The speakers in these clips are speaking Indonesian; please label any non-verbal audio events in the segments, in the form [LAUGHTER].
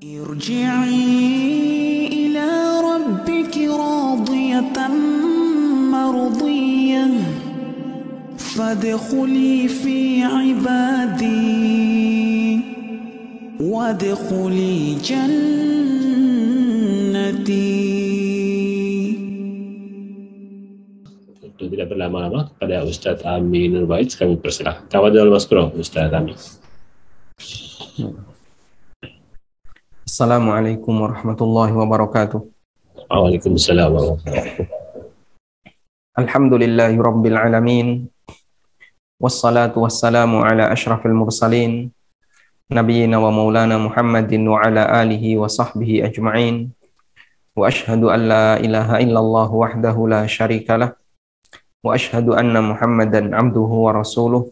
ارجعي إلى ربك راضية مرضية فادخلي في عبادي وادخلي جنتي Untuk tidak berlama-lama kepada Ustadz Ami Nurbait kami persilahkan. Tawadul Maskuro, Ustadz Ami. Assalamualaikum warahmatullahi wabarakatuh. Waalaikumsalam warahmatullahi wabarakatuh. Alhamdulillahi rabbil alamin. Wassalatu wassalamu ala ashrafil mursalin. Nabiyyina wa maulana Muhammadin wa ala alihi wa sahbihi ajma'in. Wa ashhadu an la ilaha illallah wahdahu la syarika lah. Wa ashhadu anna Muhammadan abduhu wa rasuluh.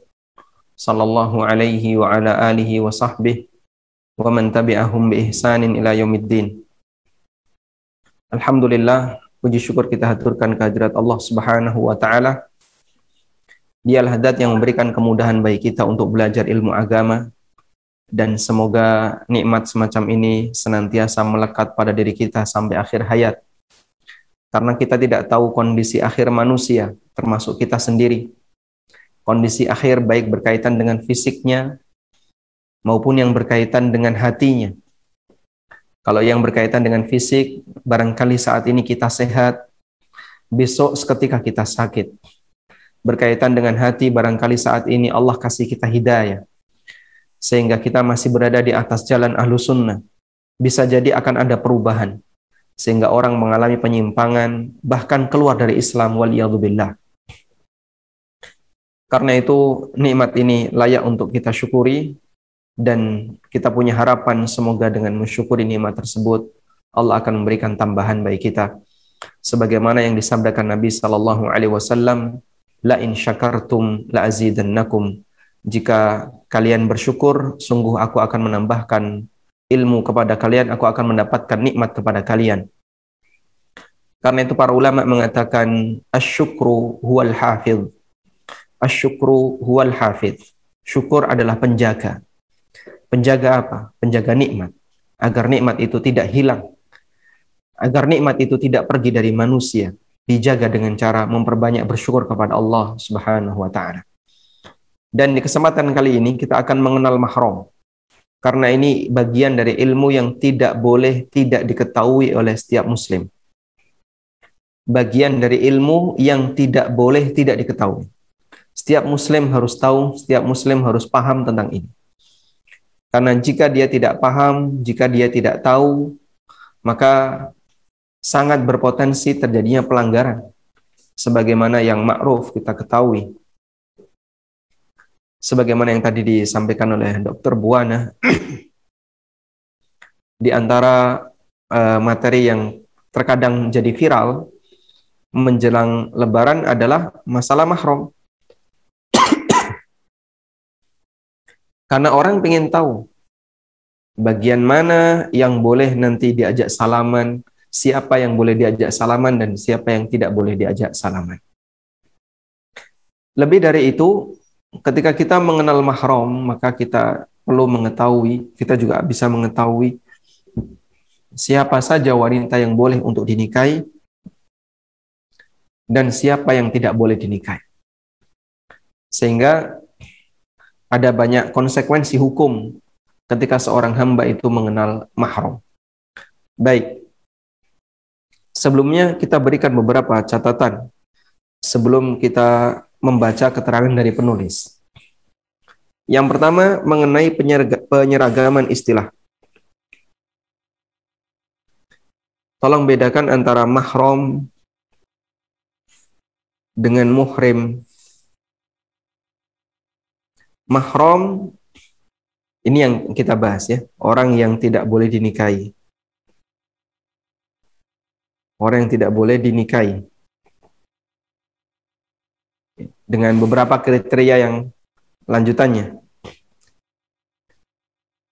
Sallallahu alaihi wa ala alihi wa sahbihi. Wa man tabi'ahum bi ihsanin ila yaumiddin. Alhamdulillah, puji syukur kita haturkan kehadirat Allah Subhanahu wa taala. Dialah zat yang memberikan kemudahan bagi kita untuk belajar ilmu agama dan semoga nikmat semacam ini senantiasa melekat pada diri kita sampai akhir hayat. Karena kita tidak tahu kondisi akhir manusia, termasuk kita sendiri. Kondisi akhir baik berkaitan dengan fisiknya maupun yang berkaitan dengan hatinya. Kalau yang berkaitan dengan fisik, barangkali saat ini kita sehat, besok seketika kita sakit. Berkaitan dengan hati, barangkali saat ini Allah kasih kita hidayah. Sehingga kita masih berada di atas jalan ahlu sunnah. Bisa jadi akan ada perubahan. Sehingga orang mengalami penyimpangan, bahkan keluar dari Islam, waliyadzubillah. Karena itu, nikmat ini layak untuk kita syukuri, dan kita punya harapan semoga dengan mensyukuri nikmat tersebut Allah akan memberikan tambahan bagi kita. Sebagaimana yang disabdakan Nabi sallallahu alaihi wasallam la in syakartum la azidannakum. Jika kalian bersyukur sungguh aku akan menambahkan ilmu kepada kalian aku akan mendapatkan nikmat kepada kalian. Karena itu para ulama mengatakan asyukru huwal hafidh. Asyukru huwal hafidh. Syukur adalah penjaga Penjaga apa? Penjaga nikmat. Agar nikmat itu tidak hilang. Agar nikmat itu tidak pergi dari manusia. Dijaga dengan cara memperbanyak bersyukur kepada Allah Subhanahu wa taala. Dan di kesempatan kali ini kita akan mengenal mahram. Karena ini bagian dari ilmu yang tidak boleh tidak diketahui oleh setiap muslim. Bagian dari ilmu yang tidak boleh tidak diketahui. Setiap muslim harus tahu, setiap muslim harus paham tentang ini. Karena jika dia tidak paham, jika dia tidak tahu, maka sangat berpotensi terjadinya pelanggaran. Sebagaimana yang ma'ruf kita ketahui. Sebagaimana yang tadi disampaikan oleh Dr. Buana, [CLEARS THROAT] di antara uh, materi yang terkadang jadi viral menjelang lebaran adalah masalah mahram. Karena orang ingin tahu bagian mana yang boleh nanti diajak salaman, siapa yang boleh diajak salaman dan siapa yang tidak boleh diajak salaman. Lebih dari itu, ketika kita mengenal mahram, maka kita perlu mengetahui, kita juga bisa mengetahui siapa saja wanita yang boleh untuk dinikahi dan siapa yang tidak boleh dinikahi. Sehingga ada banyak konsekuensi hukum ketika seorang hamba itu mengenal mahram. Baik. Sebelumnya kita berikan beberapa catatan sebelum kita membaca keterangan dari penulis. Yang pertama mengenai penyeragaman istilah. Tolong bedakan antara mahram dengan muhrim mahram ini yang kita bahas ya, orang yang tidak boleh dinikahi. Orang yang tidak boleh dinikahi. Dengan beberapa kriteria yang lanjutannya.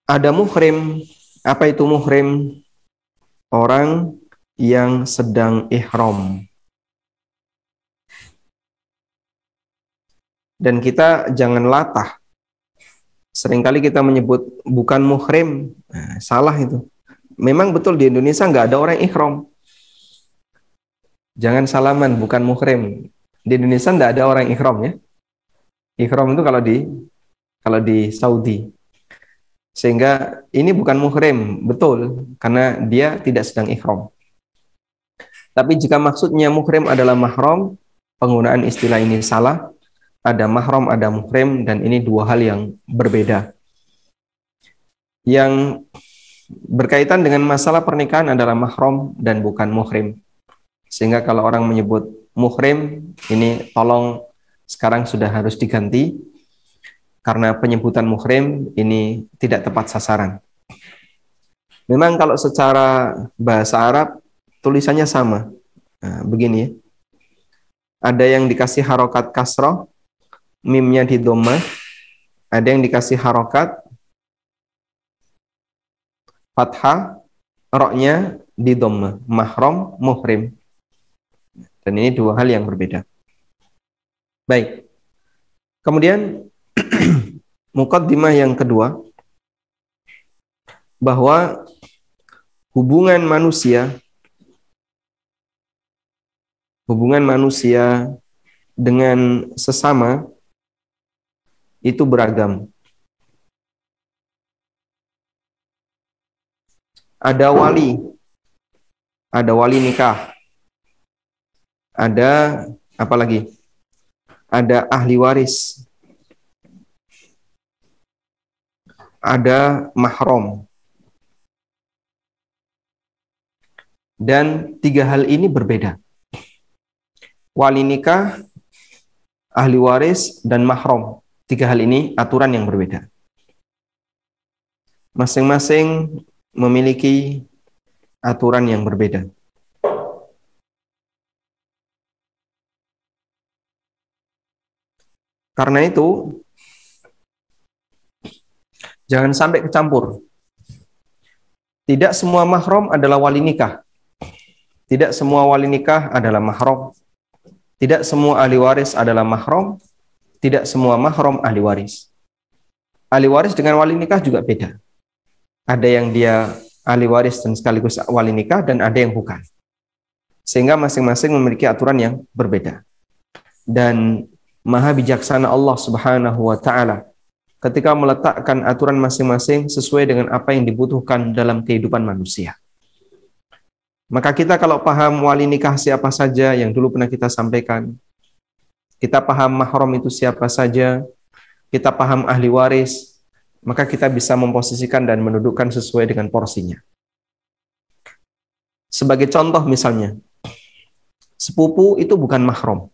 Ada muhrim. Apa itu muhrim? Orang yang sedang ihram. Dan kita jangan latah Seringkali kita menyebut bukan muhrim, nah, salah itu. memang betul di Indonesia nggak ada orang ikhram. Jangan salaman, bukan muhrim. Di Indonesia nggak ada orang ikhram ya. Ikhram itu kalau di kalau di Saudi. Sehingga ini bukan muhrim, betul, karena dia tidak sedang ikhram. Tapi jika maksudnya muhrim adalah mahram, penggunaan istilah ini salah. Ada mahram, ada muhrim, dan ini dua hal yang berbeda. Yang berkaitan dengan masalah pernikahan adalah mahram dan bukan muhrim. Sehingga kalau orang menyebut muhrim, ini tolong sekarang sudah harus diganti karena penyebutan muhrim ini tidak tepat sasaran. Memang kalau secara bahasa Arab tulisannya sama. Nah, begini ya. Ada yang dikasih harokat kasroh, mimnya di doma, ada yang dikasih harokat fathah, roknya di doma, mahrom, muhrim. Dan ini dua hal yang berbeda. Baik. Kemudian [CLEARS THROAT] mukaddimah yang kedua bahwa hubungan manusia hubungan manusia dengan sesama itu beragam. ada wali, ada wali nikah, ada apa lagi? Ada ahli waris, ada mahrom. Dan tiga hal ini berbeda. Wali nikah, ahli waris, dan mahrom. Tiga hal ini aturan yang berbeda. Masing-masing memiliki aturan yang berbeda. Karena itu, jangan sampai kecampur. Tidak semua mahram adalah wali nikah. Tidak semua wali nikah adalah mahram. Tidak semua ahli waris adalah mahram. Tidak semua mahram ahli waris. Ahli waris dengan wali nikah juga beda ada yang dia ahli waris dan sekaligus wali nikah dan ada yang bukan. Sehingga masing-masing memiliki aturan yang berbeda. Dan maha bijaksana Allah Subhanahu wa taala ketika meletakkan aturan masing-masing sesuai dengan apa yang dibutuhkan dalam kehidupan manusia. Maka kita kalau paham wali nikah siapa saja yang dulu pernah kita sampaikan, kita paham mahram itu siapa saja, kita paham ahli waris, maka kita bisa memposisikan dan mendudukkan sesuai dengan porsinya. Sebagai contoh misalnya, sepupu itu bukan mahram,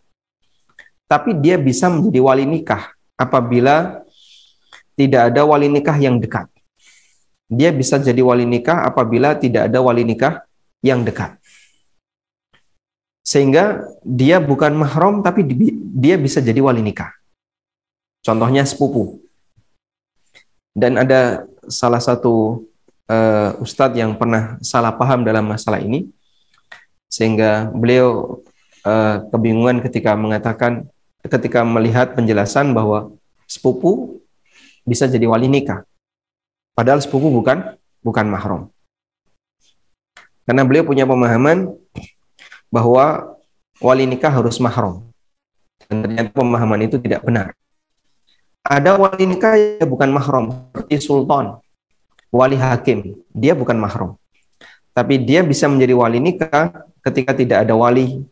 tapi dia bisa menjadi wali nikah apabila tidak ada wali nikah yang dekat. Dia bisa jadi wali nikah apabila tidak ada wali nikah yang dekat. Sehingga dia bukan mahram tapi dia bisa jadi wali nikah. Contohnya sepupu. Dan ada salah satu uh, ustadz yang pernah salah paham dalam masalah ini, sehingga beliau uh, kebingungan ketika mengatakan, ketika melihat penjelasan bahwa sepupu bisa jadi wali nikah. Padahal sepupu bukan bukan mahram. Karena beliau punya pemahaman bahwa wali nikah harus mahram. Dan ternyata pemahaman itu tidak benar. Ada wali nikah yang bukan mahram, seperti sultan, wali hakim. Dia bukan mahram. Tapi dia bisa menjadi wali nikah ketika tidak ada wali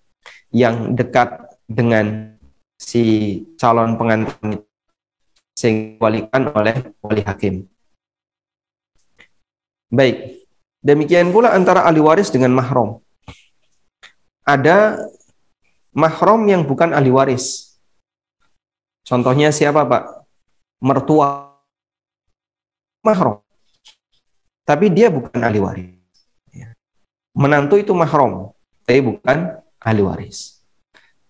yang dekat dengan si calon pengantin sehingga walikan oleh wali hakim. Baik, demikian pula antara ahli waris dengan mahram. Ada mahram yang bukan ahli waris. Contohnya siapa, Pak? mertua mahram. Tapi dia bukan ahli waris. Ya. Menantu itu mahram, tapi bukan ahli waris.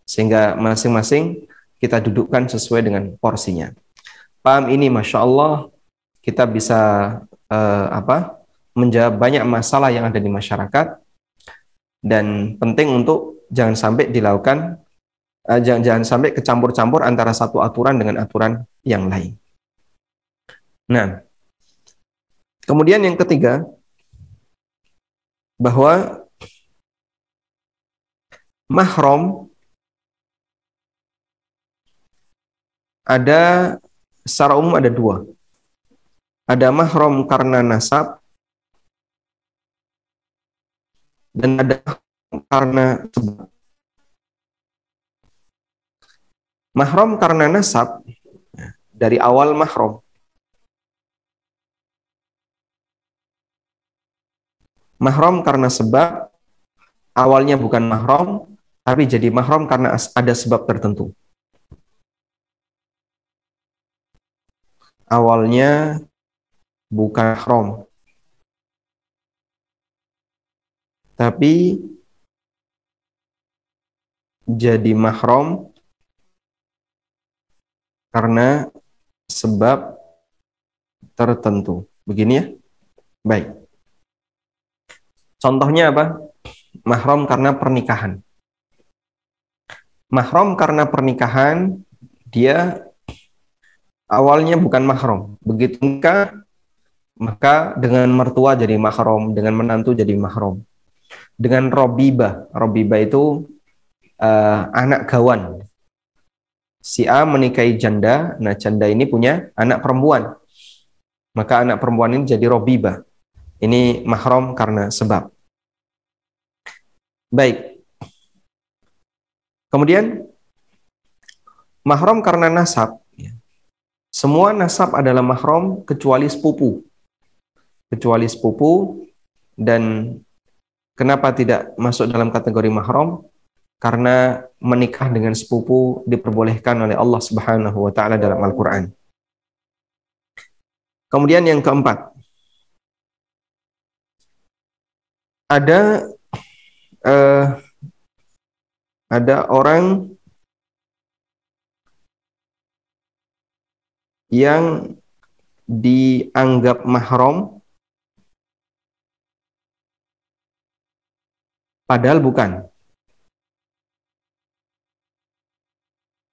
Sehingga masing-masing kita dudukkan sesuai dengan porsinya. Paham ini, masya Allah, kita bisa uh, apa menjawab banyak masalah yang ada di masyarakat dan penting untuk jangan sampai dilakukan uh, jangan jangan sampai kecampur-campur antara satu aturan dengan aturan yang lain. Nah, kemudian yang ketiga, bahwa mahram ada secara umum ada dua. Ada mahram karena nasab dan ada karena sebab. Mahram karena nasab dari awal mahram. Mahram karena sebab awalnya bukan mahram tapi jadi mahram karena ada sebab tertentu. Awalnya bukan mahram tapi jadi mahram karena sebab tertentu. Begini ya. Baik. Contohnya apa? Mahram karena pernikahan. Mahram karena pernikahan dia awalnya bukan mahram. Begitu maka dengan mertua jadi mahram, dengan menantu jadi mahram. Dengan robiba, robiba itu uh, anak gawan si A menikahi janda, nah janda ini punya anak perempuan. Maka anak perempuan ini jadi robiba. Ini mahram karena sebab. Baik. Kemudian mahram karena nasab. Semua nasab adalah mahram kecuali sepupu. Kecuali sepupu dan kenapa tidak masuk dalam kategori mahram? karena menikah dengan sepupu diperbolehkan oleh Allah Subhanahu wa taala dalam Al-Qur'an. Kemudian yang keempat, ada uh, ada orang yang dianggap mahram padahal bukan.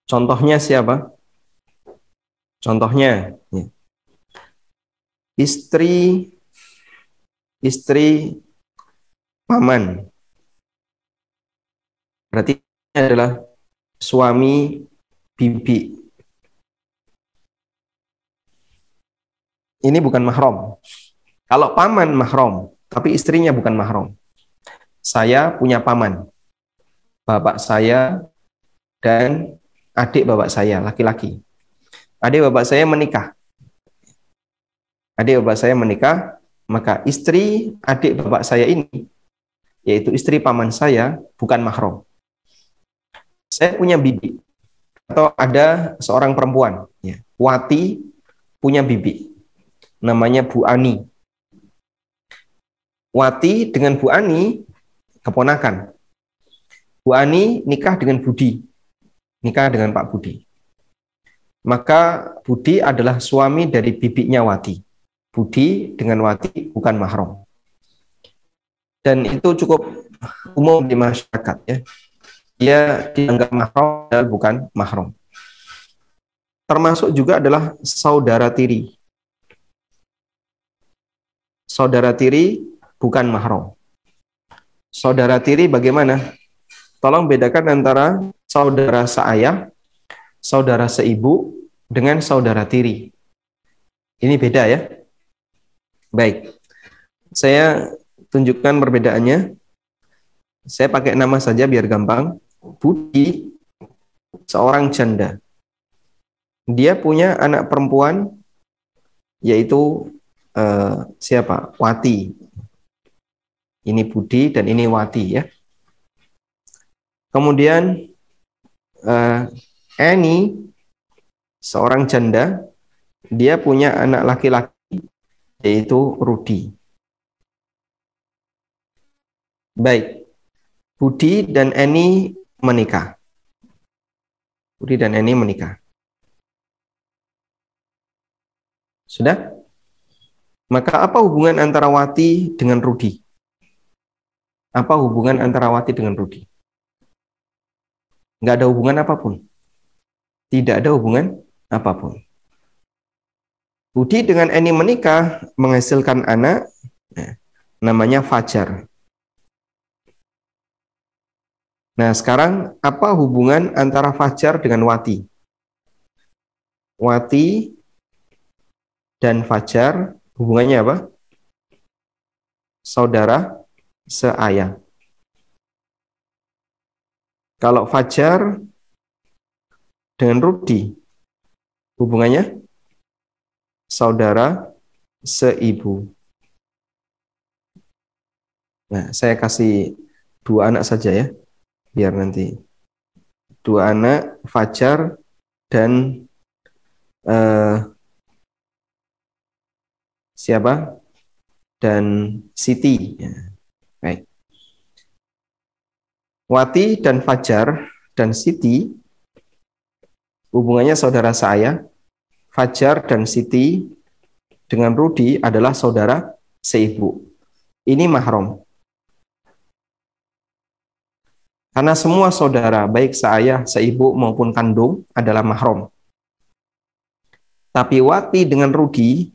Contohnya siapa? Contohnya ya. istri istri paman. Berarti adalah suami bibi. Ini bukan mahram. Kalau paman mahram, tapi istrinya bukan mahram. Saya punya paman. Bapak saya dan adik bapak saya laki-laki. Adik bapak saya menikah. Adik bapak saya menikah, maka istri adik bapak saya ini, yaitu istri paman saya, bukan mahram. Saya punya bibi, atau ada seorang perempuan, ya, Wati punya bibi, namanya Bu Ani. Wati dengan Bu Ani keponakan. Bu Ani nikah dengan Budi, nikah dengan Pak Budi. Maka Budi adalah suami dari bibinya Wati. Budi dengan Wati bukan mahram. Dan itu cukup umum di masyarakat ya. Dia dianggap mahram dan bukan mahram. Termasuk juga adalah saudara tiri. Saudara tiri bukan mahram. Saudara tiri bagaimana? Tolong bedakan antara saudara seayah, saudara seibu, dengan saudara tiri. Ini beda ya. Baik. Saya tunjukkan perbedaannya. Saya pakai nama saja biar gampang. Budi seorang janda. Dia punya anak perempuan yaitu eh, siapa? Wati. Ini Budi dan ini Wati ya. Kemudian uh, Annie seorang janda dia punya anak laki-laki yaitu Rudi. Baik, Budi dan Annie menikah. Budi dan Annie menikah. Sudah? Maka apa hubungan antara Wati dengan Rudi? Apa hubungan antara Wati dengan Rudi? nggak ada hubungan apa pun. Tidak ada hubungan apa pun. Budi dengan Eni menikah menghasilkan anak ya, namanya Fajar. Nah, sekarang apa hubungan antara fajar dengan wati? Wati dan fajar hubungannya apa? Saudara seayah. Kalau fajar dengan Rudi hubungannya saudara seibu. Nah, saya kasih dua anak saja ya, biar nanti dua anak Fajar dan eh, siapa? Dan Siti. Ya. Baik. Wati dan Fajar dan Siti hubungannya saudara saya. Fajar dan Siti dengan Rudi adalah saudara seibu. Ini mahram. Karena semua saudara, baik seayah, seibu maupun kandung adalah mahram. Tapi Wati dengan Rudi,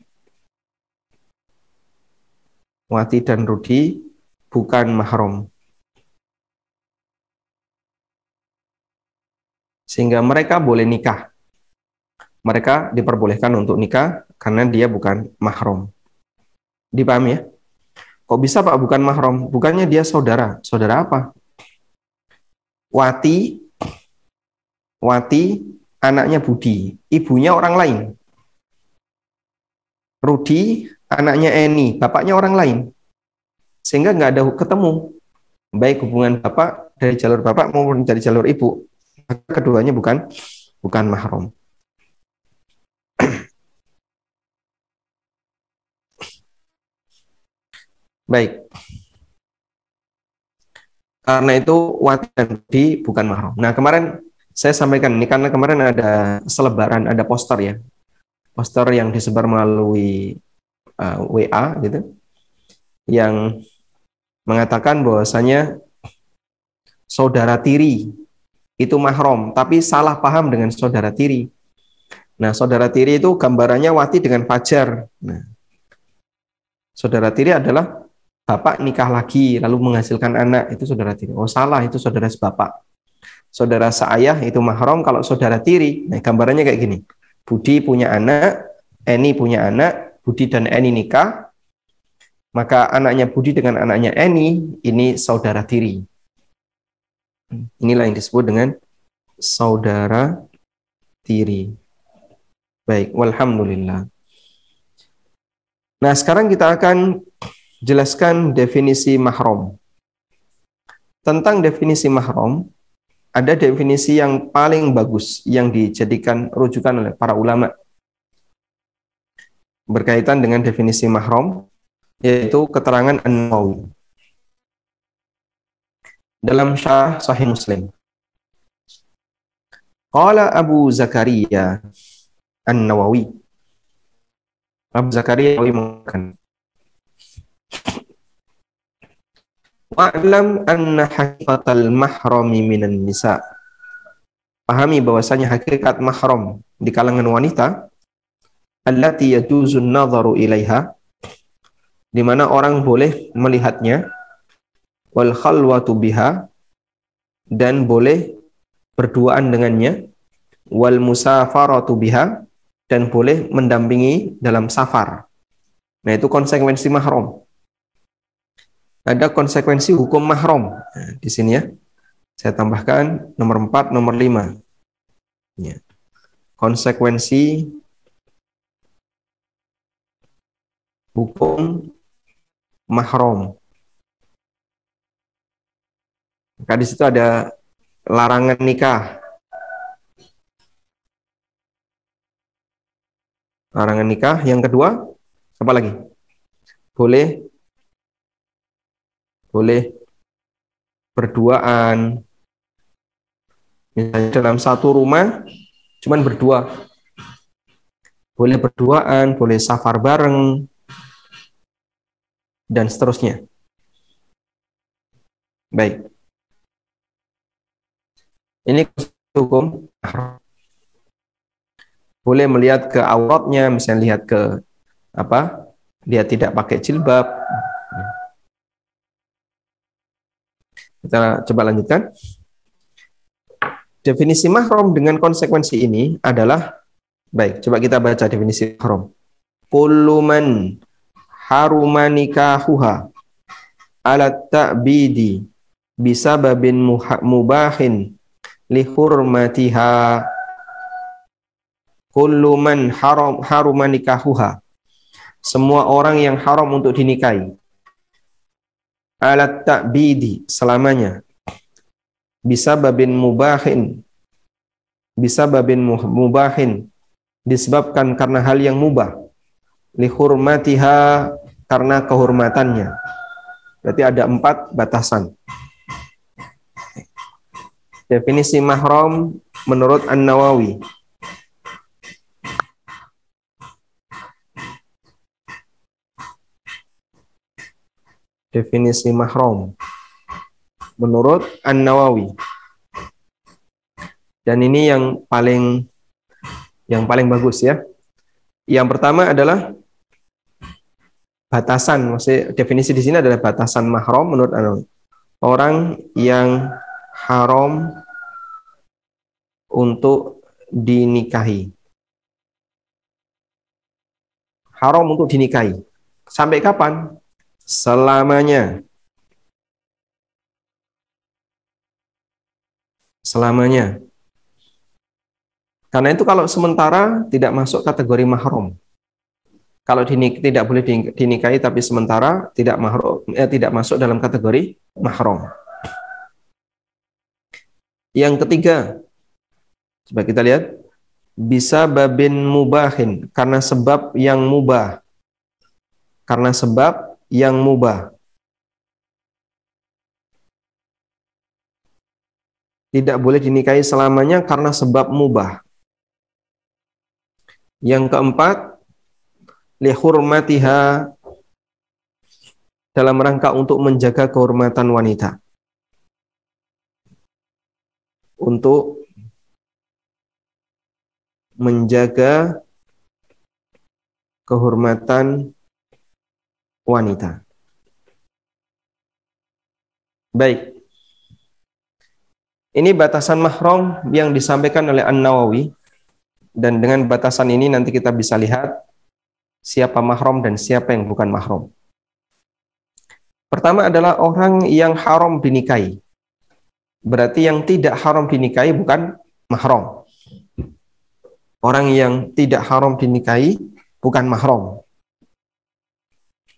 Wati dan Rudi bukan mahram. Sehingga mereka boleh nikah. Mereka diperbolehkan untuk nikah karena dia bukan mahram. Dipahami ya? Kok bisa Pak bukan mahram? Bukannya dia saudara. Saudara apa? Wati, Wati anaknya Budi, ibunya orang lain. Rudi anaknya Eni, bapaknya orang lain. Sehingga nggak ada ketemu. Baik hubungan bapak dari jalur bapak maupun dari jalur ibu. Keduanya bukan bukan mahram. Baik. Karena itu wati dan di bukan mahram. Nah kemarin saya sampaikan ini karena kemarin ada selebaran, ada poster ya, poster yang disebar melalui uh, WA gitu, yang mengatakan bahwasanya saudara tiri itu mahram, tapi salah paham dengan saudara tiri. Nah, saudara tiri itu gambarannya wati dengan fajar. Nah, saudara tiri adalah bapak nikah lagi lalu menghasilkan anak itu saudara tiri. Oh salah itu saudara sebapak. Saudara seayah itu mahram kalau saudara tiri. Nah gambarannya kayak gini. Budi punya anak, Eni punya anak, Budi dan Eni nikah. Maka anaknya Budi dengan anaknya Eni ini saudara tiri. Inilah yang disebut dengan saudara tiri. Baik, walhamdulillah. Nah, sekarang kita akan jelaskan definisi mahram. Tentang definisi mahram, ada definisi yang paling bagus yang dijadikan rujukan oleh para ulama berkaitan dengan definisi mahram yaitu keterangan An-Nawawi dalam Syarah Sahih Muslim. Qala Abu Zakaria An-Nawawi Abu Zakaria mengatakan Wa'lam anna hakifatal mahrami minan nisa. Pahami bahwasanya hakikat mahram di kalangan wanita allati yajuzun nadharu ilaiha di mana orang boleh melihatnya wal khalwatu biha dan boleh berduaan dengannya wal musafaratu biha dan boleh mendampingi dalam safar. Nah, itu konsekuensi mahram ada konsekuensi hukum mahram. Nah, di sini ya. Saya tambahkan nomor 4, nomor 5. Ya. Konsekuensi hukum mahram. Maka di situ ada larangan nikah. Larangan nikah. Yang kedua, apa lagi? Boleh boleh berduaan. Misalnya dalam satu rumah cuman berdua. Boleh berduaan, boleh safar bareng, dan seterusnya. Baik. Ini hukum boleh melihat ke auratnya, misalnya lihat ke apa? Dia tidak pakai jilbab, Kita coba lanjutkan. definisi mahram dengan konsekuensi ini adalah baik, coba kita baca definisi mahram. Kullu man haruma nikahuha ala ta'bidi bisababin muha- mubahin li hurmatiha kullu man haram haruma nikahuha. Semua orang yang haram untuk dinikahi. Alat ta'bidi selamanya. Bisa babin mubahin. Bisa babin mu- mubahin. Disebabkan karena hal yang mubah. Lihurmatiha karena kehormatannya. Berarti ada empat batasan definisi mahram menurut An-Nawawi definisi mahram menurut An-Nawawi. Dan ini yang paling yang paling bagus ya. Yang pertama adalah batasan, maksudnya definisi di sini adalah batasan mahram menurut An-Nawawi. Orang yang haram untuk dinikahi. Haram untuk dinikahi. Sampai kapan? Selamanya. selamanya. Karena itu kalau sementara tidak masuk kategori mahram. Kalau dinik, tidak boleh din- dinikahi tapi sementara tidak mahram eh, tidak masuk dalam kategori mahram. Yang ketiga, coba kita lihat bisa babin mubahin karena sebab yang mubah. Karena sebab yang mubah. tidak boleh dinikahi selamanya karena sebab mubah. Yang keempat, lihurmatiha dalam rangka untuk menjaga kehormatan wanita. Untuk menjaga kehormatan wanita. Baik, ini batasan mahram yang disampaikan oleh An-Nawawi dan dengan batasan ini nanti kita bisa lihat siapa mahram dan siapa yang bukan mahram. Pertama adalah orang yang haram dinikahi. Berarti yang tidak haram dinikahi bukan mahram. Orang yang tidak haram dinikahi bukan mahram.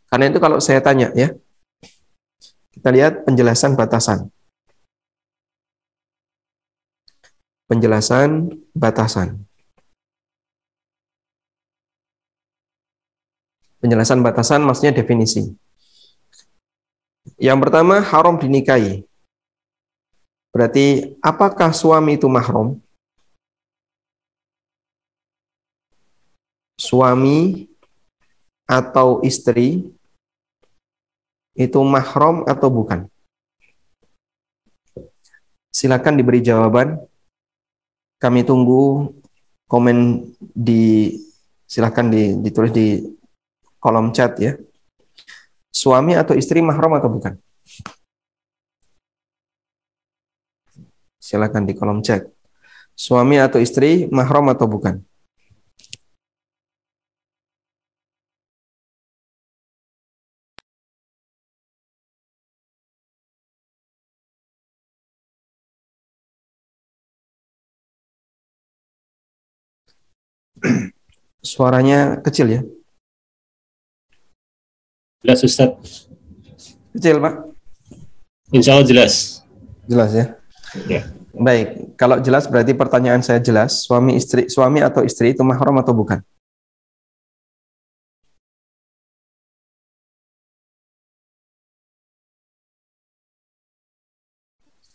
Karena itu kalau saya tanya ya, kita lihat penjelasan batasan. penjelasan batasan. Penjelasan batasan maksudnya definisi. Yang pertama, haram dinikahi. Berarti, apakah suami itu mahram? Suami atau istri itu mahram atau bukan? Silakan diberi jawaban kami tunggu komen di silahkan di, ditulis di kolom chat ya. Suami atau istri mahram atau bukan? Silakan di kolom chat. Suami atau istri mahram atau bukan? [CLEARS THROAT] Suaranya kecil ya? Jelas Ustaz. Kecil, Pak? Insya Allah jelas. Jelas ya? Ya. Baik, kalau jelas berarti pertanyaan saya jelas, suami istri suami atau istri itu mahram atau bukan?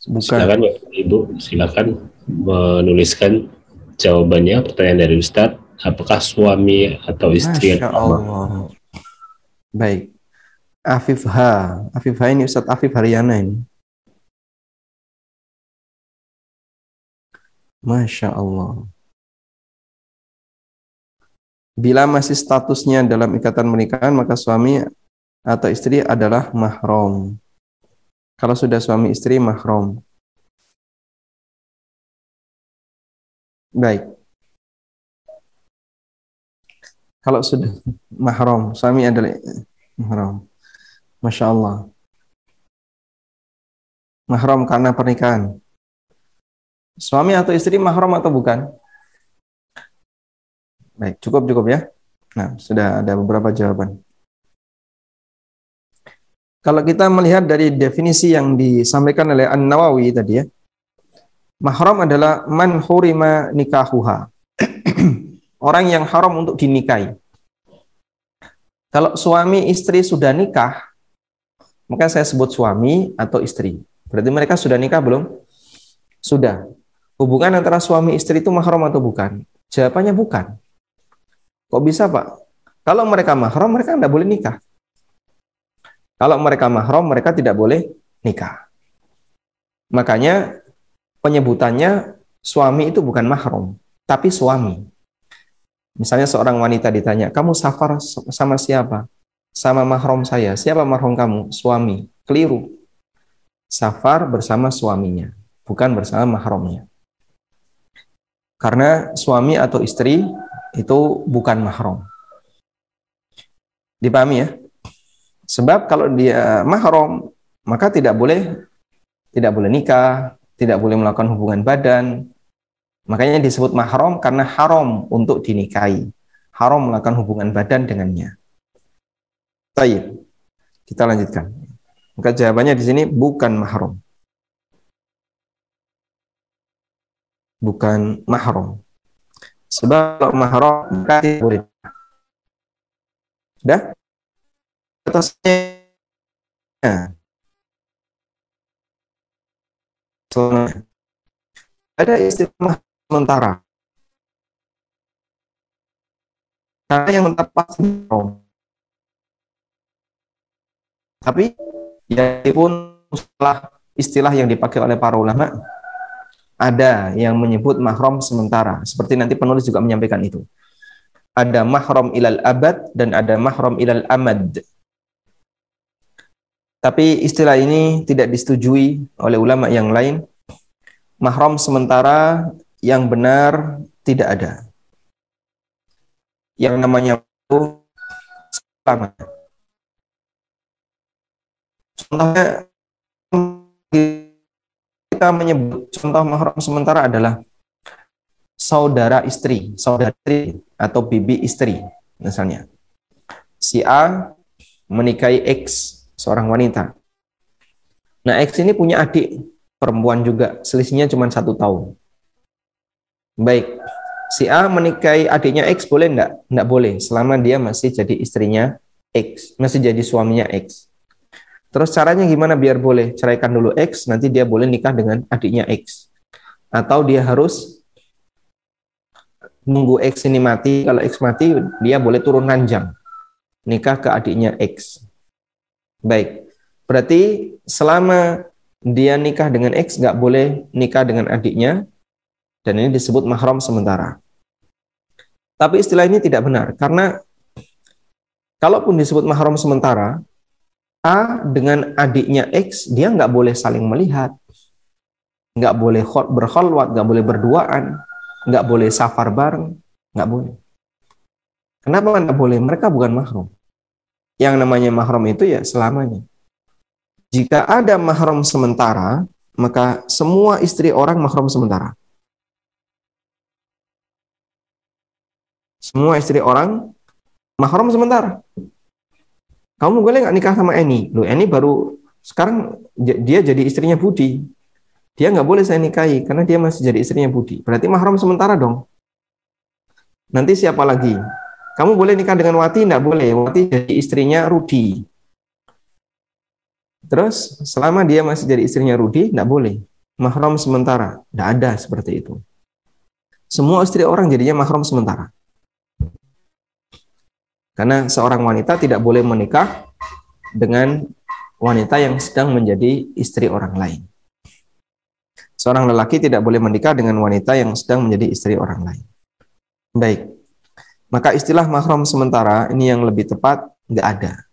Bukan. Silakan Ibu, silakan menuliskan jawabannya pertanyaan dari Ustadz. Apakah suami atau istri Masya Allah. Baik. Afif H. Afif H ini Ustadz Afif Haryana ini. Masya Allah. Bila masih statusnya dalam ikatan pernikahan, maka suami atau istri adalah mahram. Kalau sudah suami istri, mahram. Baik. Kalau sudah mahram, suami adalah mahram. Masya Allah. Mahram karena pernikahan. Suami atau istri mahram atau bukan? Baik, cukup cukup ya. Nah, sudah ada beberapa jawaban. Kalau kita melihat dari definisi yang disampaikan oleh An-Nawawi tadi ya, mahram adalah man hurima nikahuha. [CLEARS THROAT] orang yang haram untuk dinikahi. Kalau suami istri sudah nikah, maka saya sebut suami atau istri. Berarti mereka sudah nikah belum? Sudah. Hubungan antara suami istri itu mahram atau bukan? Jawabannya bukan. Kok bisa Pak? Kalau mereka mahram, mereka tidak boleh nikah. Kalau mereka mahram, mereka tidak boleh nikah. Makanya penyebutannya suami itu bukan mahram, tapi suami. Misalnya seorang wanita ditanya, kamu safar sama siapa? Sama mahram saya. Siapa mahram kamu? Suami. Keliru. Safar bersama suaminya, bukan bersama mahramnya. Karena suami atau istri itu bukan mahram. Dipahami ya? Sebab kalau dia mahram, maka tidak boleh tidak boleh nikah, tidak boleh melakukan hubungan badan, Makanya disebut mahram karena haram untuk dinikahi. Haram melakukan hubungan badan dengannya. Baik. Kita lanjutkan. Maka jawabannya di sini bukan mahram. Bukan mahram. Sebab kalau mahram maka tidak boleh. Sudah? Atasnya. Ada istilah sementara. Karena yang tepat Tapi ya pun setelah istilah yang dipakai oleh para ulama ada yang menyebut mahram sementara seperti nanti penulis juga menyampaikan itu ada mahram ilal abad dan ada mahram ilal amad tapi istilah ini tidak disetujui oleh ulama yang lain mahram sementara yang benar tidak ada. Yang namanya selama. Contohnya kita menyebut contoh mahram sementara adalah saudara istri, saudara istri atau bibi istri misalnya. Si A menikahi X, seorang wanita. Nah, X ini punya adik perempuan juga, selisihnya cuma satu tahun. Baik, si A menikahi adiknya X boleh enggak? Enggak boleh, selama dia masih jadi istrinya X, masih jadi suaminya X. Terus caranya gimana biar boleh? Ceraikan dulu X, nanti dia boleh nikah dengan adiknya X. Atau dia harus nunggu X ini mati, kalau X mati dia boleh turun ranjang, nikah ke adiknya X. Baik, berarti selama dia nikah dengan X nggak boleh nikah dengan adiknya, dan ini disebut mahram sementara. Tapi istilah ini tidak benar karena kalaupun disebut mahram sementara, A dengan adiknya X dia nggak boleh saling melihat, nggak boleh berkholwat, nggak boleh berduaan, nggak boleh safar bareng, nggak boleh. Kenapa nggak boleh? Mereka bukan mahram. Yang namanya mahram itu ya selamanya. Jika ada mahram sementara, maka semua istri orang mahram sementara. Semua istri orang mahram sementara. Kamu boleh nggak nikah sama Eni? Loh, Eni baru sekarang dia jadi istrinya Budi. Dia nggak boleh saya nikahi karena dia masih jadi istrinya Budi. Berarti mahram sementara dong. Nanti siapa lagi? Kamu boleh nikah dengan Wati? Nggak boleh. Wati jadi istrinya Rudi. Terus selama dia masih jadi istrinya Rudi, nggak boleh. Mahram sementara. Nggak ada seperti itu. Semua istri orang jadinya mahram sementara. Karena seorang wanita tidak boleh menikah dengan wanita yang sedang menjadi istri orang lain. Seorang lelaki tidak boleh menikah dengan wanita yang sedang menjadi istri orang lain. Baik. Maka istilah mahram sementara ini yang lebih tepat nggak ada.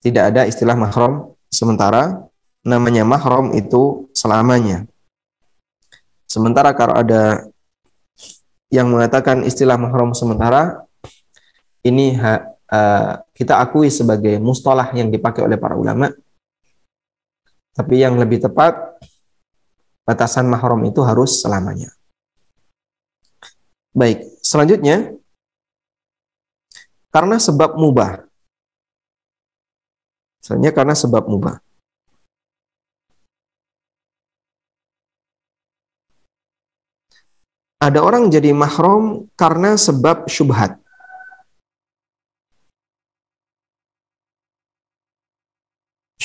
Tidak ada istilah mahram sementara. Namanya mahram itu selamanya. Sementara kalau ada yang mengatakan istilah mahram sementara ini ha, uh, kita akui sebagai mustalah yang dipakai oleh para ulama. Tapi yang lebih tepat batasan mahram itu harus selamanya. Baik, selanjutnya karena sebab mubah. Misalnya karena sebab mubah. Ada orang jadi mahram karena sebab syubhat.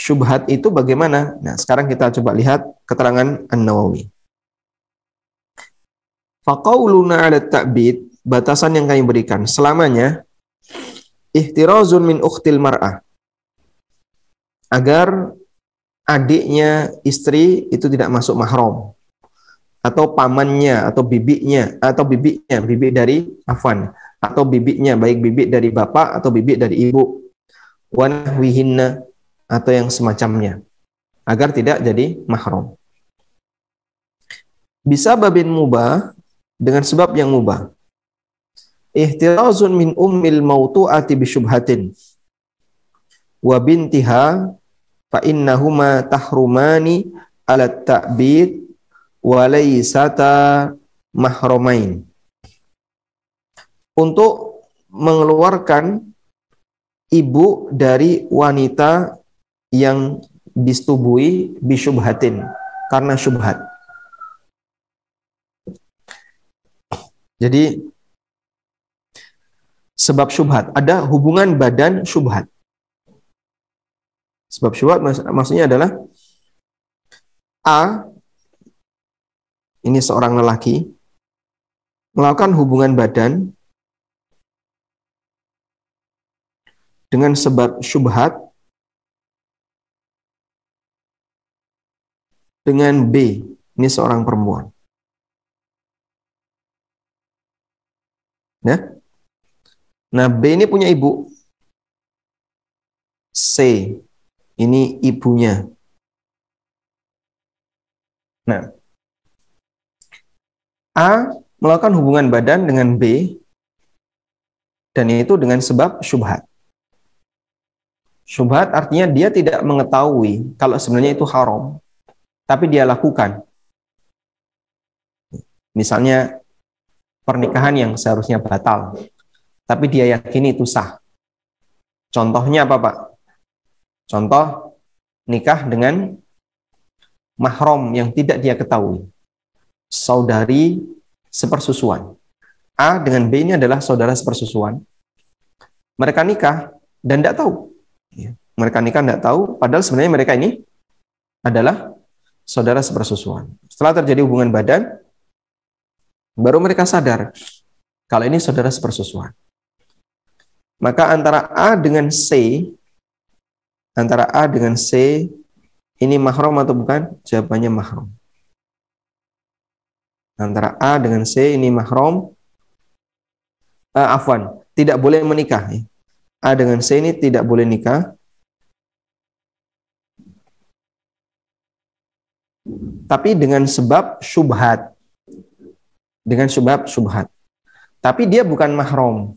Syubhat itu bagaimana? Nah, sekarang kita coba lihat keterangan An-Nawawi. Faqauluna 'ala ta'bid, batasan yang kami berikan selamanya ihtirazun min ukhtil mar'ah. Agar adiknya istri itu tidak masuk mahram atau pamannya atau bibiknya atau bibiknya bibik dari afan atau bibiknya baik bibik dari bapak atau bibik dari ibu wanahwihinna atau yang semacamnya agar tidak jadi mahram bisa babin mubah dengan sebab yang mubah. Ihtirazun min ummil mautu'ati bisyubhatin wa bintiha fa innahuma tahrumani ala ta'bid walaisata mahromain untuk mengeluarkan ibu dari wanita yang disetubui bisyubhatin karena syubhat. Jadi sebab syubhat ada hubungan badan syubhat. Sebab syubhat mak maksudnya adalah A ini seorang lelaki melakukan hubungan badan dengan sebab syubhat dengan B, ini seorang perempuan. Ya. Nah, B ini punya ibu. C, ini ibunya. Nah, A melakukan hubungan badan dengan B dan itu dengan sebab syubhat. Syubhat artinya dia tidak mengetahui kalau sebenarnya itu haram, tapi dia lakukan. Misalnya pernikahan yang seharusnya batal, tapi dia yakini itu sah. Contohnya apa, Pak? Contoh nikah dengan mahram yang tidak dia ketahui saudari sepersusuan. A dengan B ini adalah saudara sepersusuan. Mereka nikah dan tidak tahu. Ya, mereka nikah tidak tahu, padahal sebenarnya mereka ini adalah saudara sepersusuan. Setelah terjadi hubungan badan, baru mereka sadar kalau ini saudara sepersusuan. Maka antara A dengan C, antara A dengan C, ini mahram atau bukan? Jawabannya mahram antara A dengan C ini mahram uh, afwan tidak boleh menikah A dengan C ini tidak boleh nikah tapi dengan sebab syubhat. Dengan sebab syubhat. Tapi dia bukan mahram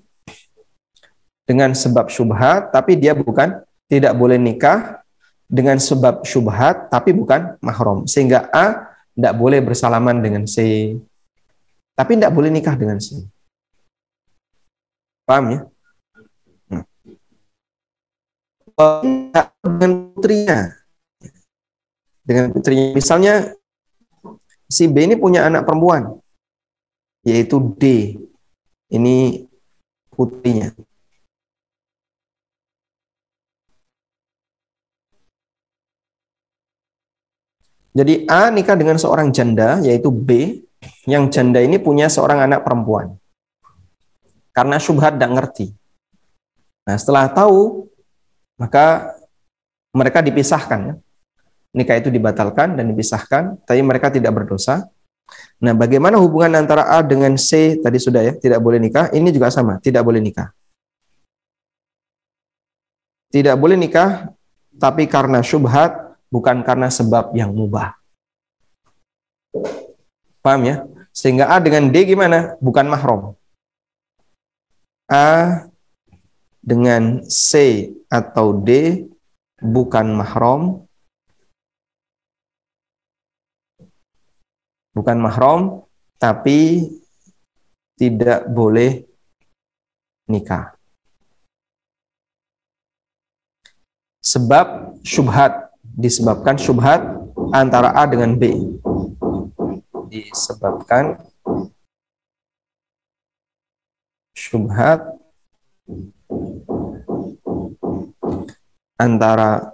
dengan sebab syubhat tapi dia bukan tidak boleh nikah. Dengan sebab syubhat tapi bukan mahram sehingga A tidak boleh bersalaman dengan C, tapi tidak boleh nikah dengan C. Paham ya? Hmm. Dengan putrinya, dengan putrinya, misalnya si B ini punya anak perempuan, yaitu D. Ini putrinya. Jadi A nikah dengan seorang janda, yaitu B, yang janda ini punya seorang anak perempuan. Karena syubhat tidak ngerti. Nah setelah tahu, maka mereka dipisahkan. Ya. Nikah itu dibatalkan dan dipisahkan, tapi mereka tidak berdosa. Nah bagaimana hubungan antara A dengan C, tadi sudah ya, tidak boleh nikah, ini juga sama, tidak boleh nikah. Tidak boleh nikah, tapi karena syubhat bukan karena sebab yang mubah. Paham ya? Sehingga A dengan D gimana? Bukan mahram. A dengan C atau D bukan mahram. Bukan mahram, tapi tidak boleh nikah. Sebab syubhat disebabkan syubhat antara A dengan B. Disebabkan syubhat antara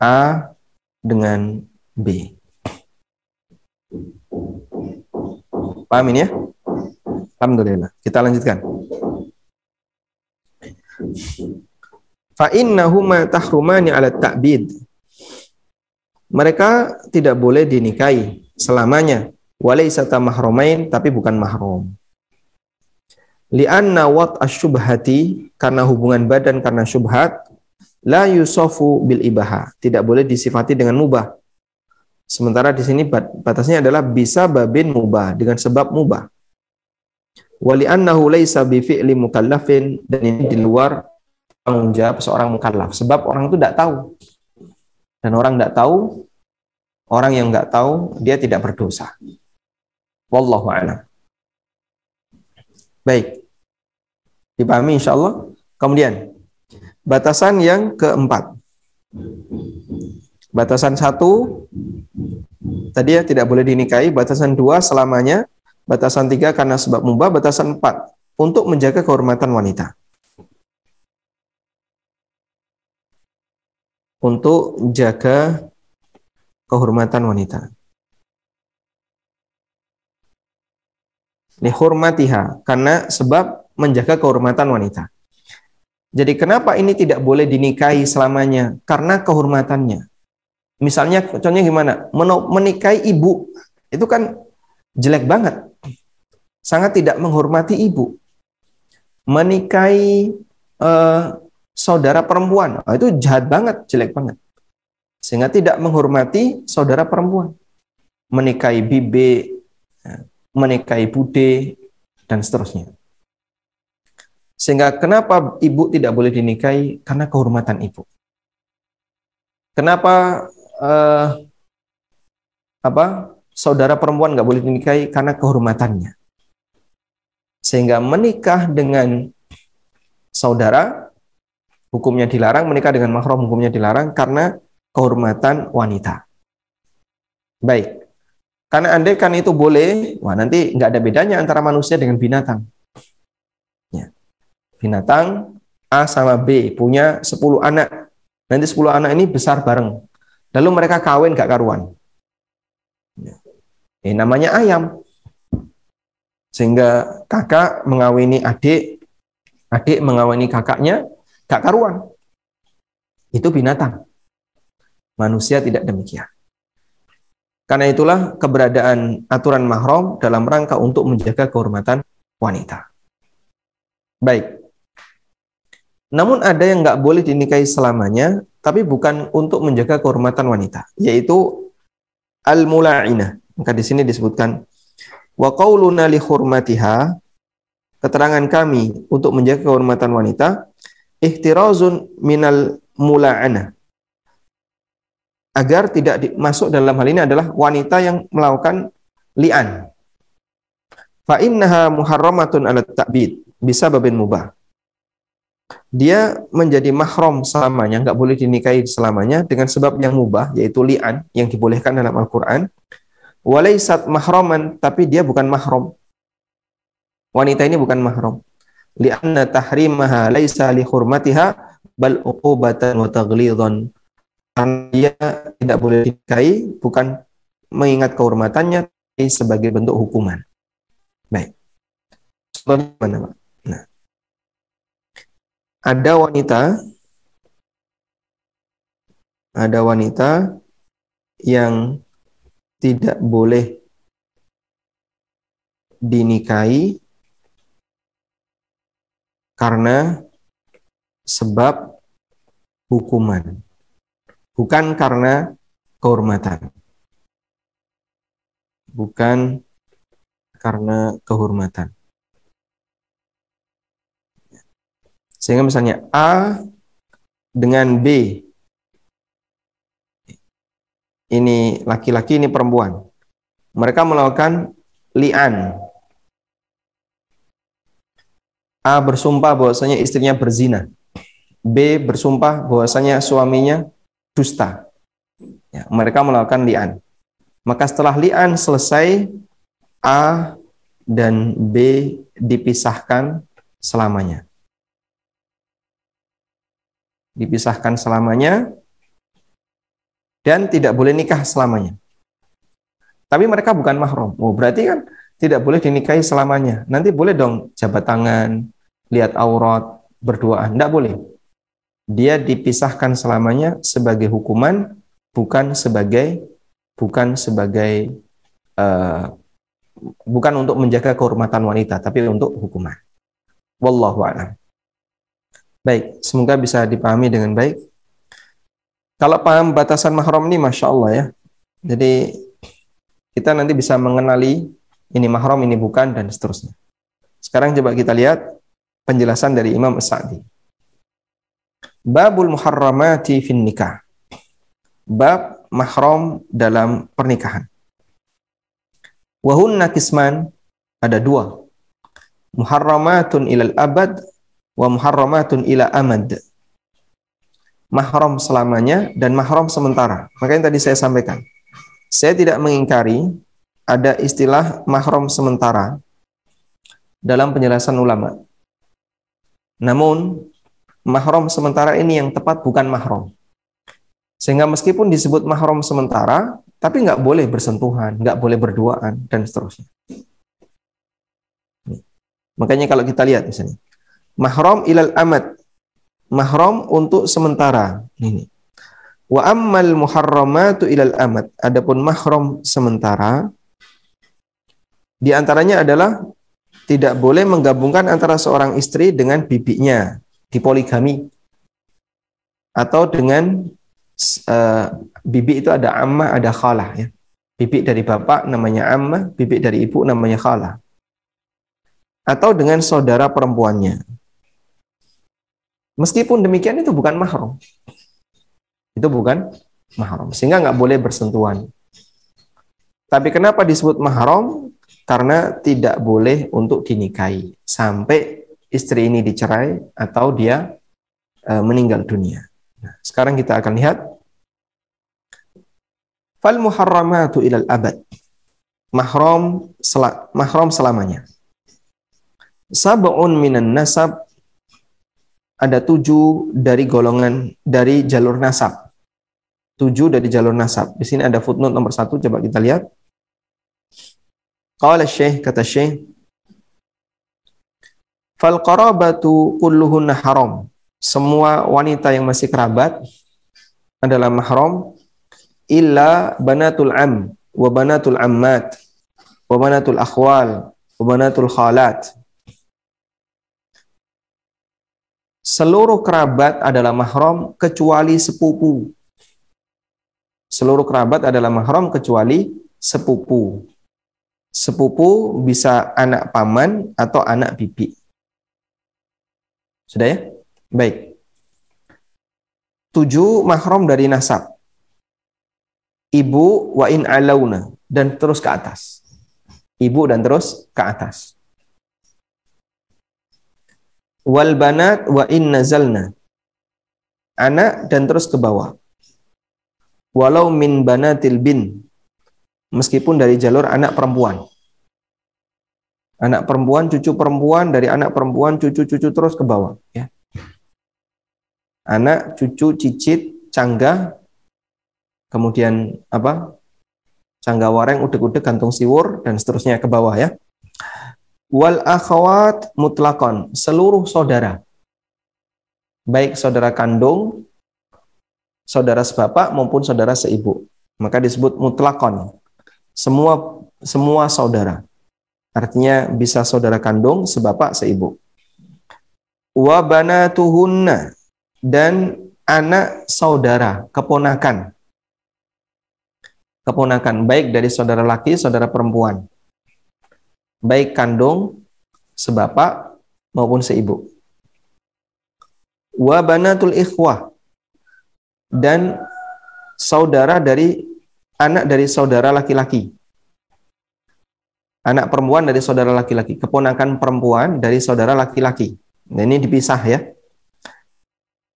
A dengan B. Paham ini ya? Alhamdulillah. Kita lanjutkan. Fa innahuma tahrumani ala ta'bid. Mereka tidak boleh dinikahi selamanya. Walaisata mahromain tapi bukan mahrum. Lianna wat asyubhati karena hubungan badan karena syubhat la yusofu bil ibaha tidak boleh disifati dengan mubah. Sementara di sini batasnya adalah bisa babin mubah dengan sebab mubah. Wali annahu laisa bi fi'li mukallafin dan ini di luar tanggung jawab seorang mukallaf sebab orang itu tidak tahu. Dan orang tidak tahu, orang yang nggak tahu dia tidak berdosa. Wallahu a'lam. Baik. Dipahami insya Allah. Kemudian, batasan yang keempat. Batasan satu, tadi ya tidak boleh dinikahi. Batasan dua, selamanya. Batasan tiga, karena sebab mubah. Batasan empat, untuk menjaga kehormatan wanita. Untuk jaga kehormatan wanita. Lihurmatiha, karena sebab menjaga kehormatan wanita. Jadi kenapa ini tidak boleh dinikahi selamanya? Karena kehormatannya. Misalnya contohnya gimana? Menikahi ibu itu kan jelek banget. Sangat tidak menghormati ibu. Menikahi eh, saudara perempuan, oh, itu jahat banget, jelek banget. Sehingga tidak menghormati saudara perempuan. Menikahi bibe, menikahi bude, dan seterusnya. Sehingga kenapa ibu tidak boleh dinikahi? Karena kehormatan ibu. Kenapa uh, apa saudara perempuan nggak boleh dinikahi? Karena kehormatannya. Sehingga menikah dengan saudara hukumnya dilarang, menikah dengan mahram hukumnya dilarang karena kehormatan wanita. Baik. Karena andai kan itu boleh, wah nanti nggak ada bedanya antara manusia dengan binatang. Ya. Binatang A sama B punya 10 anak. Nanti 10 anak ini besar bareng. Lalu mereka kawin gak karuan. Ya. Eh, namanya ayam. Sehingga kakak mengawini adik, adik mengawini kakaknya, gak karuan. Itu binatang. Manusia tidak demikian. Karena itulah keberadaan aturan mahram dalam rangka untuk menjaga kehormatan wanita. Baik. Namun ada yang nggak boleh dinikahi selamanya, tapi bukan untuk menjaga kehormatan wanita, yaitu al-mula'inah. Maka di sini disebutkan wa qauluna li hurmatiha keterangan kami untuk menjaga kehormatan wanita ihtirazun minal mula'anah agar tidak masuk dalam hal ini adalah wanita yang melakukan li'an. Fa innaha muharramatun ala ta'bid bisa babin mubah. Dia menjadi mahram selamanya, nggak boleh dinikahi selamanya dengan sebab yang mubah, yaitu li'an, yang dibolehkan dalam Al-Quran. Walaisat mahraman, tapi dia bukan mahram. Wanita ini bukan mahram. Li'anna tahrimaha laisa li hurmatiha bal uqubatan wa taglidhan karena dia tidak boleh dinikahi bukan mengingat kehormatannya sebagai bentuk hukuman. Baik. Contohnya mana? Ada wanita ada wanita yang tidak boleh dinikahi karena sebab hukuman bukan karena kehormatan. Bukan karena kehormatan. Sehingga misalnya A dengan B ini laki-laki ini perempuan. Mereka melakukan li'an. A bersumpah bahwasanya istrinya berzina. B bersumpah bahwasanya suaminya dusta. Ya, mereka melakukan li'an. Maka setelah li'an selesai, A dan B dipisahkan selamanya. Dipisahkan selamanya dan tidak boleh nikah selamanya. Tapi mereka bukan mahram. Oh, berarti kan tidak boleh dinikahi selamanya. Nanti boleh dong jabat tangan, lihat aurat, berduaan. Tidak boleh. Dia dipisahkan selamanya sebagai hukuman, bukan sebagai bukan sebagai uh, bukan untuk menjaga kehormatan wanita, tapi untuk hukuman. Wallahu a'lam. Baik, semoga bisa dipahami dengan baik. Kalau paham batasan mahram ini, masya Allah ya. Jadi kita nanti bisa mengenali ini mahram, ini bukan, dan seterusnya. Sekarang coba kita lihat penjelasan dari Imam As-Sa'di. Babul muharramati fin nikah. Bab mahram dalam pernikahan. Wahunna kisman ada dua. Muharramatun ilal abad wa muharramatun ila amad mahram selamanya dan mahram sementara. Makanya tadi saya sampaikan. Saya tidak mengingkari ada istilah mahram sementara dalam penjelasan ulama. Namun mahram sementara ini yang tepat bukan mahram. Sehingga meskipun disebut mahram sementara, tapi nggak boleh bersentuhan, nggak boleh berduaan, dan seterusnya. Makanya kalau kita lihat sini, mahram ilal amad mahram untuk sementara. Ini. Wa ammal muharramatu ilal amad. Adapun mahram sementara di antaranya adalah tidak boleh menggabungkan antara seorang istri dengan bibinya di poligami atau dengan uh, bibi itu ada amma ada khalah ya. Bibi dari bapak namanya amma, bibi dari ibu namanya khalah. Atau dengan saudara perempuannya. Meskipun demikian itu bukan mahram. Itu bukan mahram. Sehingga nggak boleh bersentuhan. Tapi kenapa disebut mahram? Karena tidak boleh untuk dinikahi sampai istri ini dicerai atau dia e, meninggal dunia. Nah, sekarang kita akan lihat fal muharramatu ilal abad. Mahram sel mahram selamanya. Sab'un minan nasab ada tujuh dari golongan dari jalur nasab. Tujuh dari jalur nasab. Di sini ada footnote nomor satu, coba kita lihat. Qala Syekh, kata Syekh, Fal qarabatu kulluhunna haram. Semua wanita yang masih kerabat adalah mahram illa banatul am wa banatul ammat wa banatul akhwal wa banatul khalat seluruh kerabat adalah mahram kecuali sepupu. Seluruh kerabat adalah mahram kecuali sepupu. Sepupu bisa anak paman atau anak bibi. Sudah ya? Baik. Tujuh mahram dari nasab. Ibu wa in alauna dan terus ke atas. Ibu dan terus ke atas wal banat wa in nazalna. Anak dan terus ke bawah. Walau min banatil bin. Meskipun dari jalur anak perempuan. Anak perempuan, cucu perempuan, dari anak perempuan, cucu-cucu terus ke bawah. Ya. Anak, cucu, cicit, cangga, kemudian apa? Cangga wareng, udek-udek, gantung siwur, dan seterusnya ke bawah ya wal akhwat mutlakon seluruh saudara. Baik saudara kandung saudara sebapak maupun saudara seibu. Maka disebut mutlakon. Semua semua saudara. Artinya bisa saudara kandung sebapak seibu. Wa banatuhunna dan anak saudara keponakan. Keponakan baik dari saudara laki saudara perempuan baik kandung, sebapak maupun seibu. Wa banatul ikhwah dan saudara dari anak dari saudara laki-laki. Anak perempuan dari saudara laki-laki, keponakan perempuan dari saudara laki-laki. Nah, ini dipisah ya.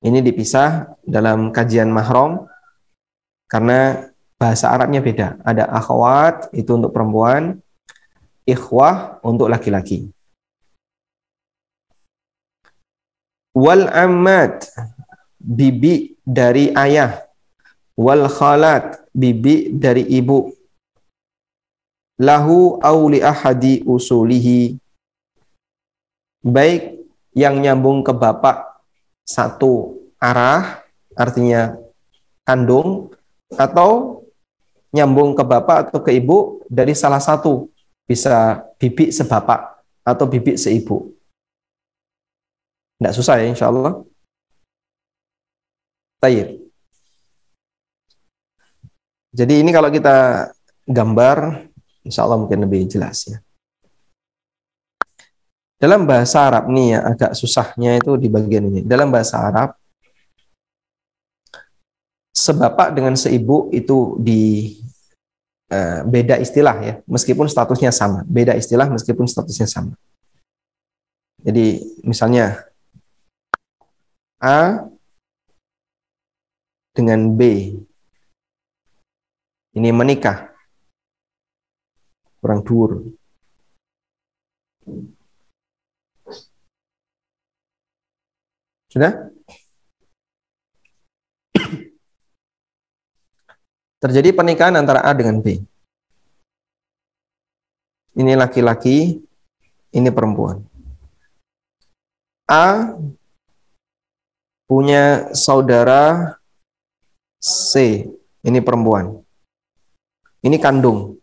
Ini dipisah dalam kajian mahram karena bahasa Arabnya beda. Ada akhwat itu untuk perempuan, ikhwah untuk laki-laki. Wal amat bibi dari ayah. Wal khalat bibi dari ibu. Lahu auli ahadi usulihi. Baik yang nyambung ke bapak satu arah, artinya kandung, atau nyambung ke bapak atau ke ibu dari salah satu bisa bibik sebapak atau bibik seibu. Tidak susah ya insya Allah. Tayyip. Jadi ini kalau kita gambar, insya Allah mungkin lebih jelas ya. Dalam bahasa Arab nih ya agak susahnya itu di bagian ini. Dalam bahasa Arab, sebapak dengan seibu itu di beda istilah ya, meskipun statusnya sama. Beda istilah meskipun statusnya sama. Jadi misalnya A dengan B ini menikah kurang dur. Sudah? Terjadi pernikahan antara A dengan B. Ini laki-laki, ini perempuan. A punya saudara C, ini perempuan. Ini kandung.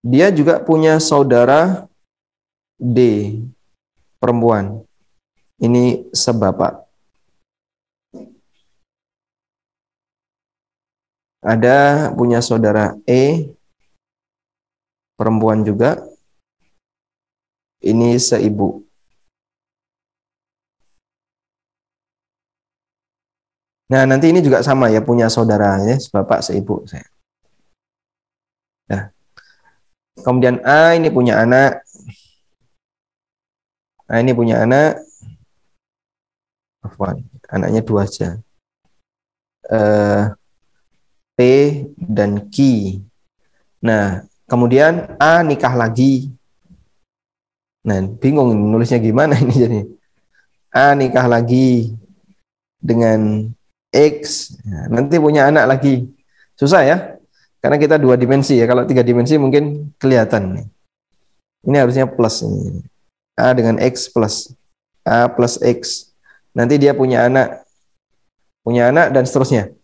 Dia juga punya saudara D, perempuan. Ini sebapak. Ada punya saudara E perempuan juga ini seibu Nah, nanti ini juga sama ya, punya saudara ya, bapak seibu saya. Nah. Kemudian A ini punya anak. A ini punya anak. Afwan, anaknya dua aja. Eh, P dan Q. Nah, kemudian A nikah lagi. Nah, bingung nulisnya gimana [LAUGHS] ini jadi. A nikah lagi dengan X. Nah, nanti punya anak lagi. Susah ya? Karena kita dua dimensi ya. Kalau tiga dimensi mungkin kelihatan. Ini harusnya plus ini. A dengan X plus. A plus X. Nanti dia punya anak. Punya anak dan seterusnya.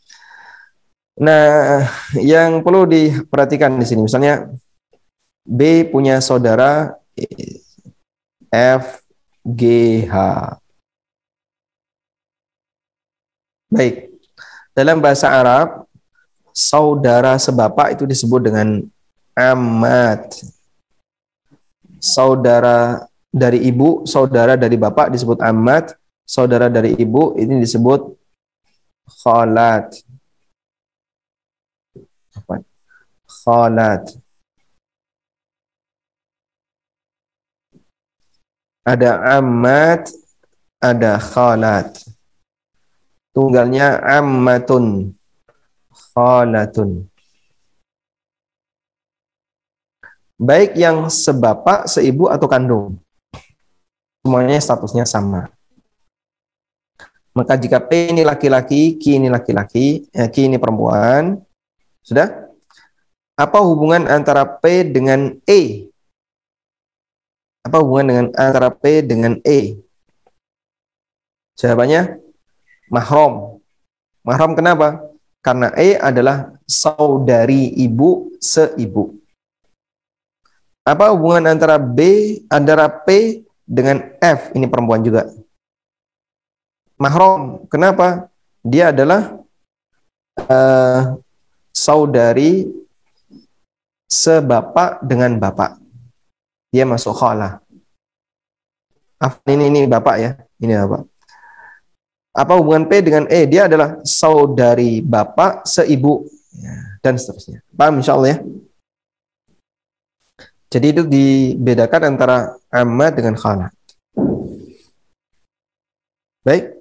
Nah, yang perlu diperhatikan di sini, misalnya B punya saudara F, G, H. Baik, dalam bahasa Arab, saudara sebapak itu disebut dengan amat. Saudara dari ibu, saudara dari bapak disebut amat, saudara dari ibu ini disebut khalat khalat ada amat ada khalat. Tunggalnya ammatun khalatun. Baik yang sebapak seibu atau kandung. Semuanya statusnya sama. Maka jika P ini laki-laki, Q ini laki-laki, ya, Q ini perempuan, sudah? Apa hubungan antara P dengan E? Apa hubungan dengan antara P dengan E? Jawabannya mahram. Mahram kenapa? Karena E adalah saudari ibu seibu. Apa hubungan antara B, antara P dengan F? Ini perempuan juga. Mahram. Kenapa? Dia adalah uh, saudari sebapak dengan bapak. Dia masuk khala. Ah, ini ini bapak ya. Ini bapak. Apa hubungan P dengan E? Dia adalah saudari bapak seibu ya, dan seterusnya. Paham insya Allah ya? Jadi itu dibedakan antara amma dengan khala. Baik.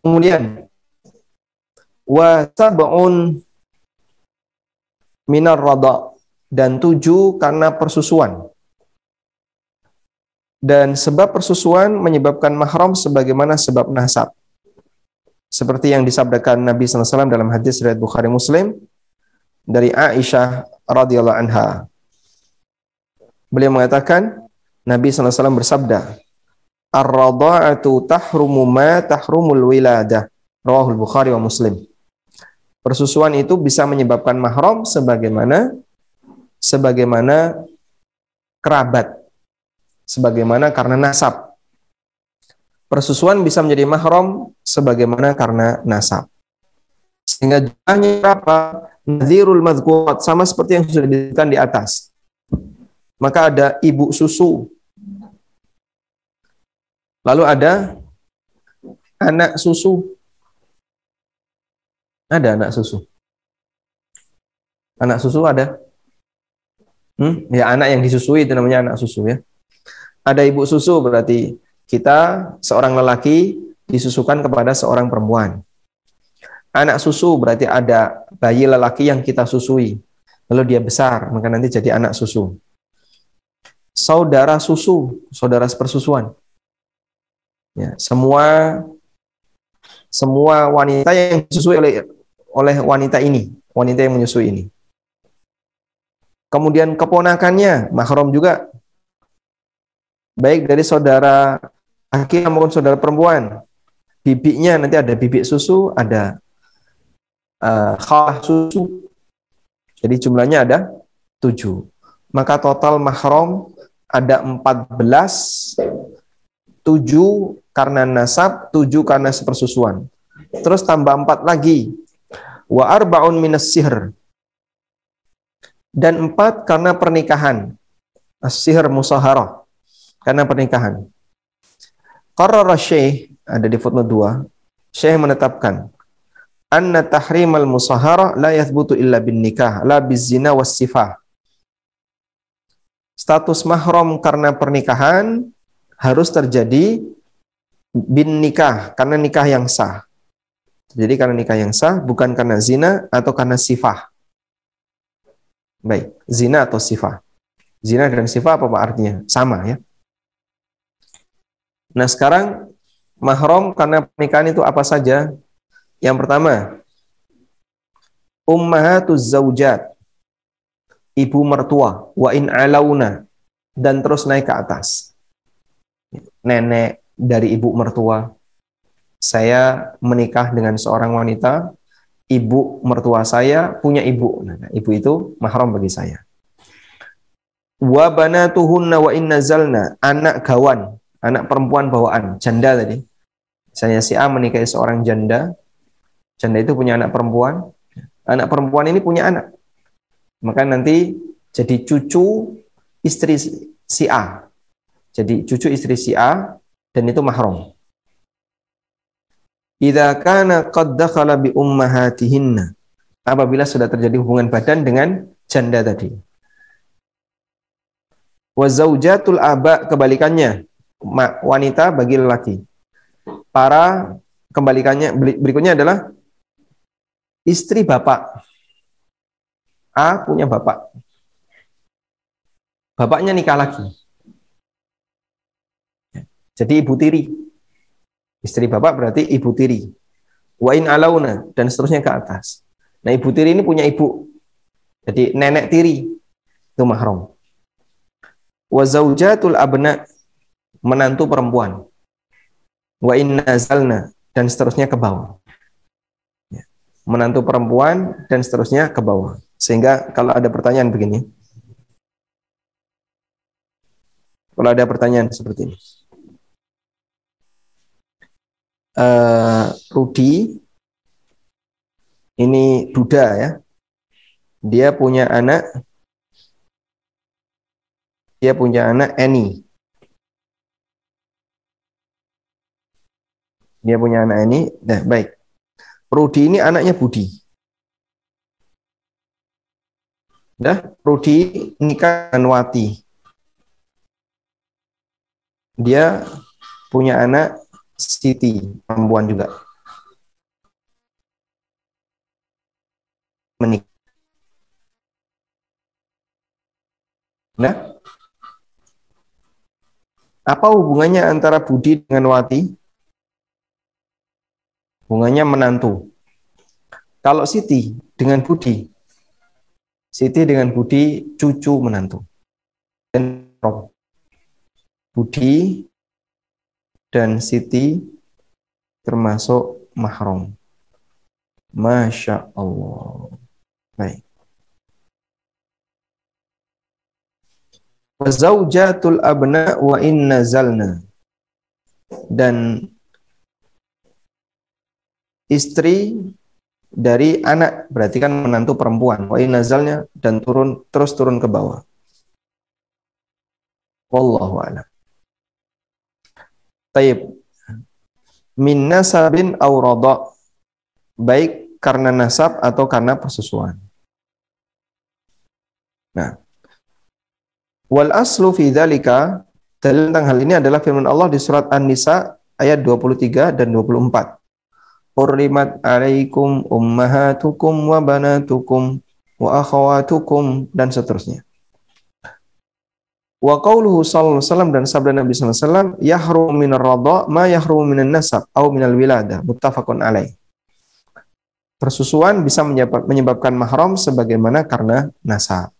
Kemudian wa sab'un minar rada dan tujuh karena persusuan. Dan sebab persusuan menyebabkan mahram sebagaimana sebab nasab. Seperti yang disabdakan Nabi SAW dalam hadis riwayat Bukhari Muslim dari Aisyah radhiyallahu anha. Beliau mengatakan Nabi SAW bersabda, Ar-radha'atu tahrumu ma tahrumul wiladah. Rawahul Bukhari wa Muslim. Persusuan itu bisa menyebabkan mahram sebagaimana sebagaimana kerabat sebagaimana karena nasab. Persusuan bisa menjadi mahram sebagaimana karena nasab. Sehingga jumlahnya berapa? Nadhirul madhkurat sama seperti yang sudah disebutkan di atas. Maka ada ibu susu. Lalu ada anak susu. Ada anak susu. Anak susu ada? Hmm? Ya anak yang disusui itu namanya anak susu ya ada ibu susu berarti kita seorang lelaki disusukan kepada seorang perempuan. Anak susu berarti ada bayi lelaki yang kita susui. Lalu dia besar, maka nanti jadi anak susu. Saudara susu, saudara sepersusuan. Ya, semua semua wanita yang disusui oleh oleh wanita ini, wanita yang menyusui ini. Kemudian keponakannya mahram juga baik dari saudara laki maupun saudara perempuan. Bibiknya nanti ada bibik susu, ada uh, khalah susu. Jadi jumlahnya ada tujuh. Maka total mahram ada empat belas, tujuh karena nasab, tujuh karena sepersusuan. Terus tambah empat lagi. Wa arba'un minas sihr. Dan empat karena pernikahan. As-sihr musaharah karena pernikahan. Qarrara Syekh ada di footnote 2, Syekh menetapkan anna tahrimal musahara la yathbutu illa bin nikah la bizina was sifah. Status mahram karena pernikahan harus terjadi bin nikah karena nikah yang sah. Jadi karena nikah yang sah bukan karena zina atau karena sifah. Baik, zina atau sifah. Zina dan sifah apa Pak artinya? Sama ya. Nah sekarang mahram karena pernikahan itu apa saja? Yang pertama, ummahatuz zaujat, ibu mertua, wa in alauna, dan terus naik ke atas. Nenek dari ibu mertua, saya menikah dengan seorang wanita, ibu mertua saya punya ibu. Nah, ibu itu mahram bagi saya. Wa banatuhunna wa in nazalna, anak gawan anak perempuan bawaan, janda tadi. Misalnya si A menikahi seorang janda, janda itu punya anak perempuan, anak perempuan ini punya anak. Maka nanti jadi cucu istri si A. Jadi cucu istri si A dan itu mahram. Idza kana qad dakhala bi ummahatihinna. Apabila sudah terjadi hubungan badan dengan janda tadi. Wa zaujatul aba kebalikannya wanita bagi lelaki. Para kembalikannya berikutnya adalah istri bapak. A punya bapak. Bapaknya nikah lagi. Jadi ibu tiri. Istri bapak berarti ibu tiri. Wain alauna dan seterusnya ke atas. Nah ibu tiri ini punya ibu. Jadi nenek tiri itu mahram. Wa zaujatul abna menantu perempuan. Wa inna zalna dan seterusnya ke bawah. Ya. Menantu perempuan dan seterusnya ke bawah. Sehingga kalau ada pertanyaan begini. Kalau ada pertanyaan seperti ini. Eh, Rudi ini Duda ya. Dia punya anak dia punya anak Eni. Dia punya anak Eni. Nah, baik. Rudi ini anaknya Budi. Dah, Rudi nikah dengan Wati. Dia punya anak Siti, perempuan juga. Menikah. Nah, apa hubungannya antara Budi dengan Wati? Hubungannya menantu. Kalau Siti dengan Budi, Siti dengan Budi cucu menantu. Dan Budi dan Siti termasuk mahram. Masya Allah. Baik. Wazaujatul abna wa inna zalna. Dan istri dari anak berarti kan menantu perempuan wa nazalnya dan turun terus turun ke bawah wallahu a'lam Taib. Min nasabin aw Baik karena nasab atau karena persusuan. Nah. Wal aslu fi dzalika dalil tentang hal ini adalah firman Allah di surat An-Nisa ayat 23 dan 24. Hurrimat alaikum ummahatukum wa banatukum wa akhawatukum dan seterusnya. Wa qauluhu sallallahu alaihi wasallam dan sabda Nabi sallallahu alaihi wasallam yahrum minar radha ma yahrum minan nasab au minal wilada muttafaqun alaih. Persusuan bisa menyebabkan mahram sebagaimana karena nasab.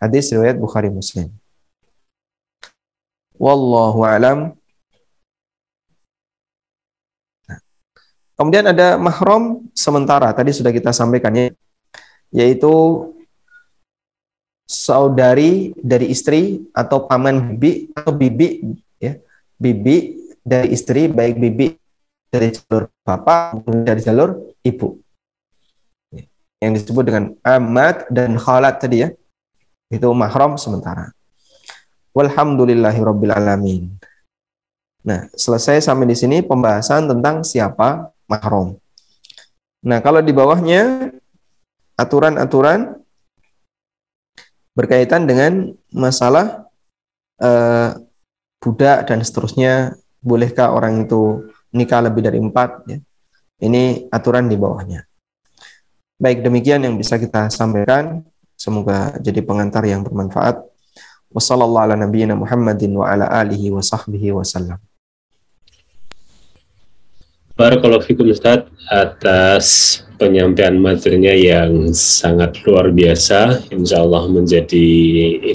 Hadis riwayat Bukhari Muslim. Wallahu alam. Nah. Kemudian ada mahram sementara tadi sudah kita sampaikan ya yaitu saudari dari istri atau paman bibi atau bibi ya. Bibi dari istri baik bibi dari jalur bapak maupun dari jalur ibu. Yang disebut dengan amat dan khalat tadi ya. Itu mahram sementara. Alamin. Nah selesai sampai di sini pembahasan tentang siapa mahram. Nah kalau di bawahnya aturan-aturan berkaitan dengan masalah uh, budak dan seterusnya. Bolehkah orang itu nikah lebih dari empat? Ya. ini aturan di bawahnya. Baik demikian yang bisa kita sampaikan. Semoga jadi pengantar yang bermanfaat. Wassalamualaikum warahmatullahi wabarakatuh Barakallahu fikum Ustaz atas penyampaian materinya yang sangat luar biasa. Insya Allah menjadi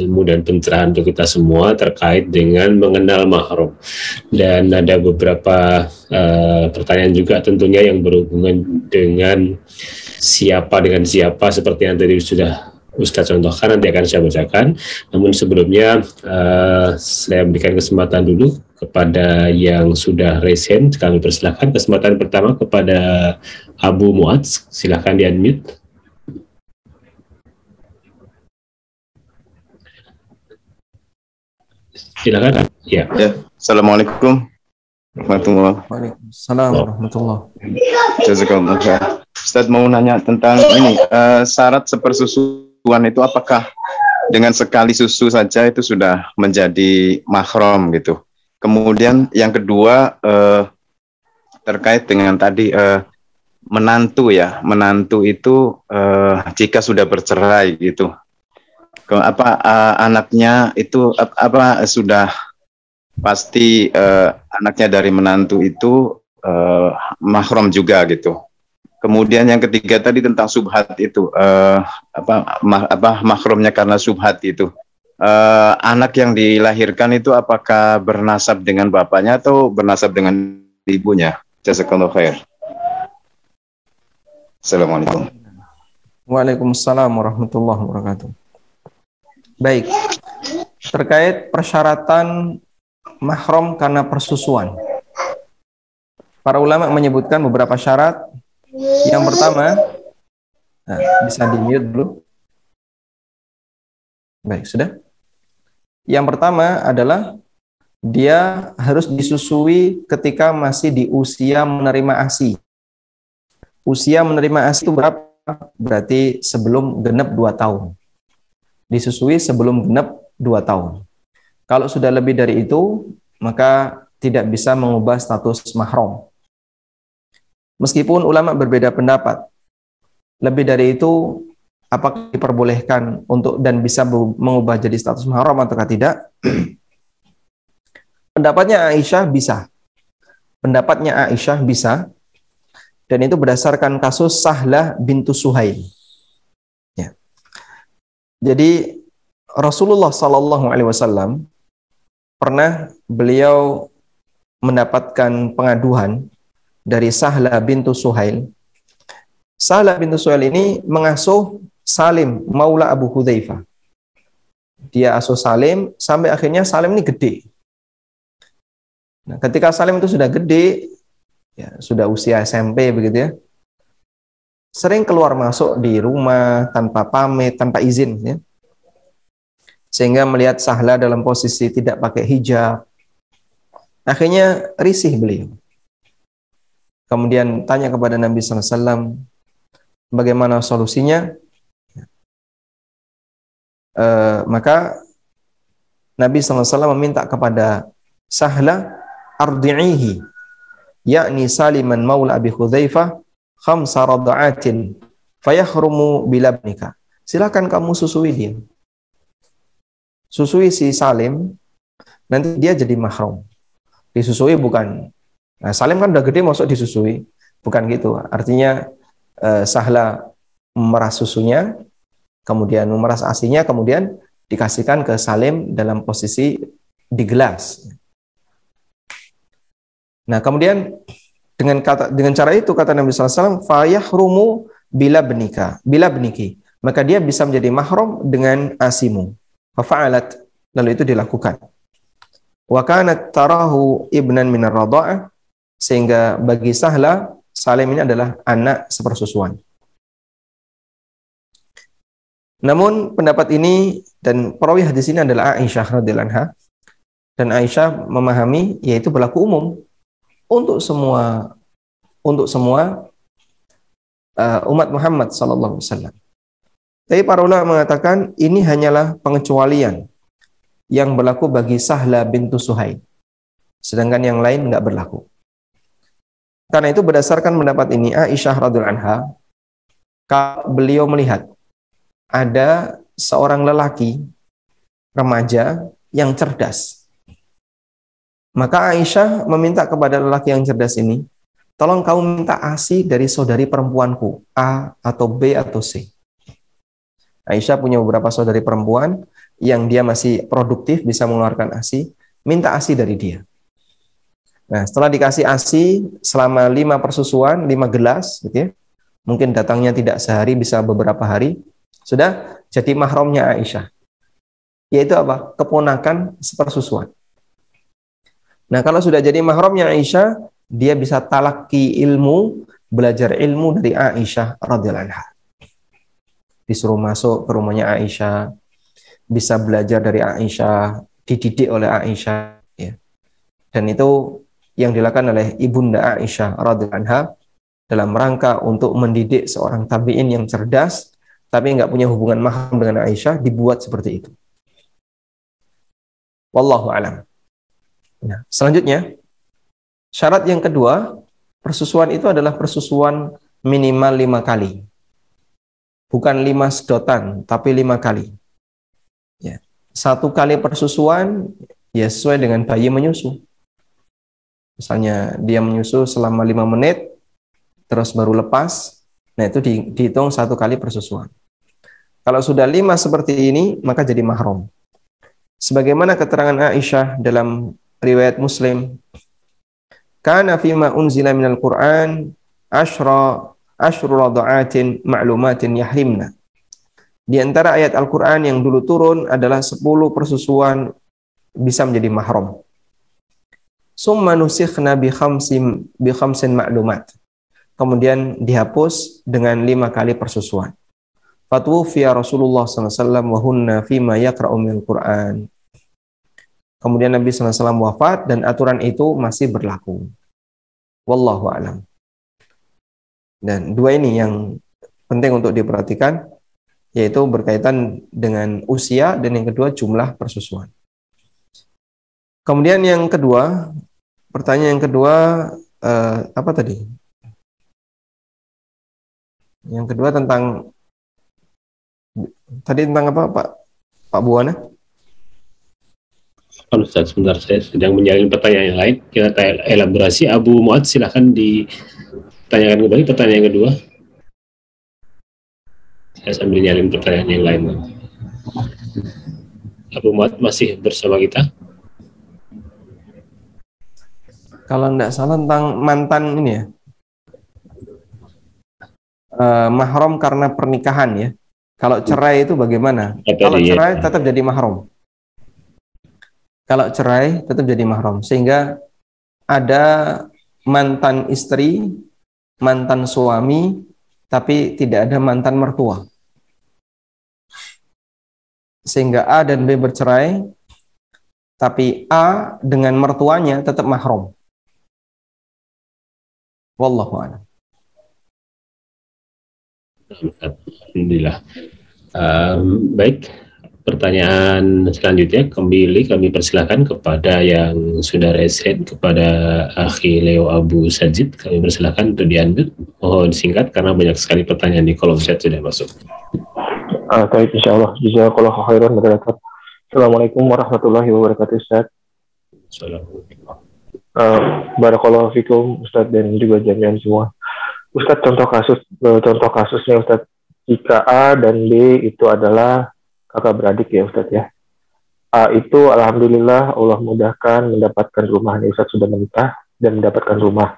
ilmu dan pencerahan untuk kita semua terkait dengan mengenal mahrum. Dan ada beberapa uh, pertanyaan juga tentunya yang berhubungan dengan siapa dengan siapa seperti yang tadi sudah Ustadz contohkan nanti akan saya bacakan. Namun sebelumnya uh, saya berikan kesempatan dulu kepada yang sudah resen kami persilahkan. Kesempatan pertama kepada Abu Muaz silahkan di unmute silakan. Ya, ya. Assalamualaikum. Warahmatullahi Waalaikumsalam warahmatullahi Jazakallah Ustaz mau nanya tentang ini uh, syarat sepersusuan itu apakah dengan sekali susu saja itu sudah menjadi mahram gitu Kemudian yang kedua eh, terkait dengan tadi eh, menantu ya, menantu itu eh, jika sudah bercerai gitu, ke, apa eh, anaknya itu apa sudah pasti eh, anaknya dari menantu itu eh, mahram juga gitu. Kemudian yang ketiga tadi tentang subhat itu eh, apa ma, apa mahrumnya karena subhat itu uh, anak yang dilahirkan itu apakah bernasab dengan bapaknya atau bernasab dengan ibunya? Jazakallahu khair. Assalamualaikum. Waalaikumsalam warahmatullahi wabarakatuh. Baik. Terkait persyaratan mahram karena persusuan. Para ulama menyebutkan beberapa syarat. Yang pertama, nah, bisa di mute dulu. Baik, sudah. Yang pertama adalah dia harus disusui ketika masih di usia menerima ASI. Usia menerima ASI itu berapa? Berarti sebelum genap 2 tahun. Disusui sebelum genap 2 tahun. Kalau sudah lebih dari itu, maka tidak bisa mengubah status mahram. Meskipun ulama berbeda pendapat. Lebih dari itu, apakah diperbolehkan untuk dan bisa mengubah jadi status mahram atau tidak? [CLEARS THROAT] Pendapatnya Aisyah bisa. Pendapatnya Aisyah bisa. Dan itu berdasarkan kasus Sahlah bintu Suhail. Ya. Jadi Rasulullah Sallallahu Alaihi Wasallam pernah beliau mendapatkan pengaduan dari Sahlah bintu Suhail. Sahlah bintu Suhail ini mengasuh Salim, Maula Abu Hudzaifah. Dia asuh Salim sampai akhirnya Salim ini gede. Nah, ketika Salim itu sudah gede, ya, sudah usia SMP begitu ya, sering keluar masuk di rumah tanpa pamit, tanpa izin ya. Sehingga melihat Sahla dalam posisi tidak pakai hijab. Akhirnya risih beliau. Kemudian tanya kepada Nabi SAW, bagaimana solusinya? Uh, maka Nabi SAW meminta kepada Sahla ardi'ihi yakni Saliman maula Abi Hudzaifah khamsa rada'atin fayahrumu bilabnika. Silakan kamu susui dia. Susui si Salim nanti dia jadi mahram. Disusui bukan Nah, Salim kan udah gede masuk disusui. Bukan gitu. Artinya eh, Sahla memeras susunya, kemudian memeras asinya, kemudian dikasihkan ke Salim dalam posisi di gelas. Nah, kemudian dengan kata dengan cara itu kata Nabi SAW, rumu bila benika, bila beniki. Maka dia bisa menjadi mahram dengan asimu. Fa'alat. Lalu itu dilakukan. Wa kanat tarahu ibnan minar sehingga bagi Sahla Salim ini adalah anak sepersusuan. Namun pendapat ini dan perawi hadis ini adalah Aisyah radhiyallahu dan Aisyah memahami yaitu berlaku umum untuk semua untuk semua uh, umat Muhammad sallallahu alaihi wasallam. Tapi para ulama mengatakan ini hanyalah pengecualian yang berlaku bagi Sahla bintu Suhaib. Sedangkan yang lain nggak berlaku. Karena itu berdasarkan pendapat ini Aisyah radhiallahu anha beliau melihat ada seorang lelaki remaja yang cerdas. Maka Aisyah meminta kepada lelaki yang cerdas ini, tolong kamu minta ASI dari saudari perempuanku, A atau B atau C. Aisyah punya beberapa saudari perempuan yang dia masih produktif bisa mengeluarkan ASI, minta ASI dari dia. Nah, setelah dikasih ASI selama lima persusuan, lima gelas, gitu ya, mungkin datangnya tidak sehari, bisa beberapa hari, sudah jadi mahramnya Aisyah. Yaitu apa? Keponakan sepersusuan. Nah, kalau sudah jadi mahramnya Aisyah, dia bisa talaki ilmu, belajar ilmu dari Aisyah radhiyallahu. Disuruh masuk ke rumahnya Aisyah, bisa belajar dari Aisyah, dididik oleh Aisyah, ya. Dan itu yang dilakukan oleh ibunda Aisyah radhiyallahu dalam rangka untuk mendidik seorang tabiin yang cerdas tapi nggak punya hubungan mahram dengan Aisyah dibuat seperti itu. Wallahu alam. Nah, selanjutnya syarat yang kedua persusuan itu adalah persusuan minimal lima kali, bukan lima sedotan tapi lima kali. Ya. Satu kali persusuan ya sesuai dengan bayi menyusu. Misalnya dia menyusu selama lima menit, terus baru lepas, nah itu dihitung satu kali persusuan. Kalau sudah lima seperti ini, maka jadi mahram. Sebagaimana keterangan Aisyah dalam riwayat Muslim, kana fima unzila minal Qur'an ashra ashru radha'atin ma'lumatin yahrimna. Di antara ayat Al-Qur'an yang dulu turun adalah 10 persusuan bisa menjadi mahram. Summa nusikhna bi khamsin bi khamsin ma'lumat. Kemudian dihapus dengan lima kali persusuan. Fatwufiya Rasulullah SAW wa hunna fima yaqra'u min Qur'an. Kemudian Nabi SAW wafat dan aturan itu masih berlaku. Wallahu alam. Dan dua ini yang penting untuk diperhatikan yaitu berkaitan dengan usia dan yang kedua jumlah persusuan. Kemudian yang kedua, pertanyaan yang kedua eh, apa tadi? Yang kedua tentang tadi tentang apa Pak Pak Buana? Kalau Ustaz, sebentar saya sedang menyalin pertanyaan yang lain. Kita elaborasi. Abu Muad silahkan ditanyakan kembali pertanyaan yang kedua. Saya sambil nyalin pertanyaan yang lain. Abu Muad masih bersama kita? Kalau tidak salah tentang mantan ini ya. Eh, mahram karena pernikahan ya. Kalau cerai itu bagaimana? Kalau cerai tetap jadi mahram. Kalau cerai tetap jadi mahram. Sehingga ada mantan istri, mantan suami, tapi tidak ada mantan mertua. Sehingga A dan B bercerai, tapi A dengan mertuanya tetap mahram. Wallahu a'lam. Alhamdulillah. Um, baik, pertanyaan selanjutnya kembali kami persilahkan kepada yang sudah reset kepada Akhi Leo Abu Sajid. Kami persilahkan untuk diambil. Mohon singkat karena banyak sekali pertanyaan di kolom chat sudah masuk. Ah, baik, insya Allah. Jazakallah khairan. Barakatuh. Assalamualaikum warahmatullahi wabarakatuh, Ustaz. Assalamualaikum. Uh, Barakallahu fikum, Ustaz, dan juga jaminan semua. Ustaz, contoh kasus, eh, contoh kasusnya, Ustaz. Jika A dan B itu adalah kakak beradik ya, Ustaz, ya. A itu, Alhamdulillah, Allah mudahkan mendapatkan rumah. Ini Ustaz sudah menikah dan mendapatkan rumah.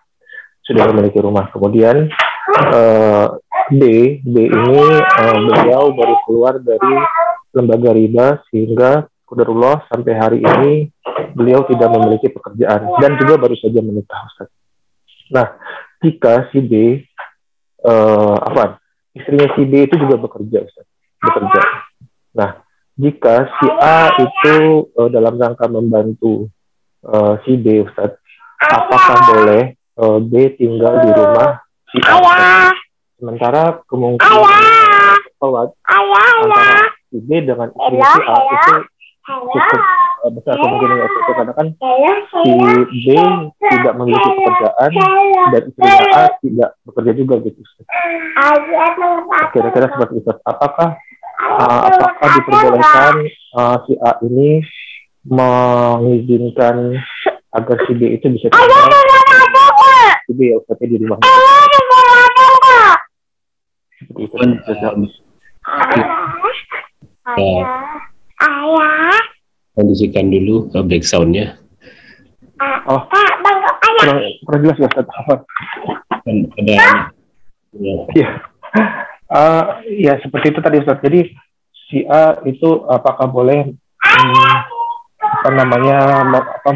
Sudah memiliki rumah. Kemudian, eh, B, B ini eh, beliau baru keluar dari lembaga riba sehingga Kudarullah sampai hari ini beliau tidak memiliki pekerjaan dan juga baru saja menikah Ustaz. Nah, jika si B eh, apa istrinya si B itu juga bekerja Ustaz, bekerja. Nah, jika si A itu eh, dalam rangka membantu eh, si B Ustaz, apakah boleh eh, B tinggal di rumah si A? Ustaz? Sementara kemungkinan sholat antara si B dengan istri si A itu cukup besar kemungkinan itu karena kan si B tidak memiliki pekerjaan dan istrinya A tidak bekerja juga gitu. Kira-kira seperti itu. Apakah uh, apakah diperbolehkan uh, si A ini mengizinkan agar si B itu bisa tinggal? si B ya di rumah. Seperti itu. Kondisikan dulu uh, break sound-nya. Oh, kurang, kurang jelas ya Ustaz. Apa? Ada ya, Iya. Eh, ya seperti itu tadi Ustaz. Jadi si A itu apakah boleh hmm, apa namanya apa,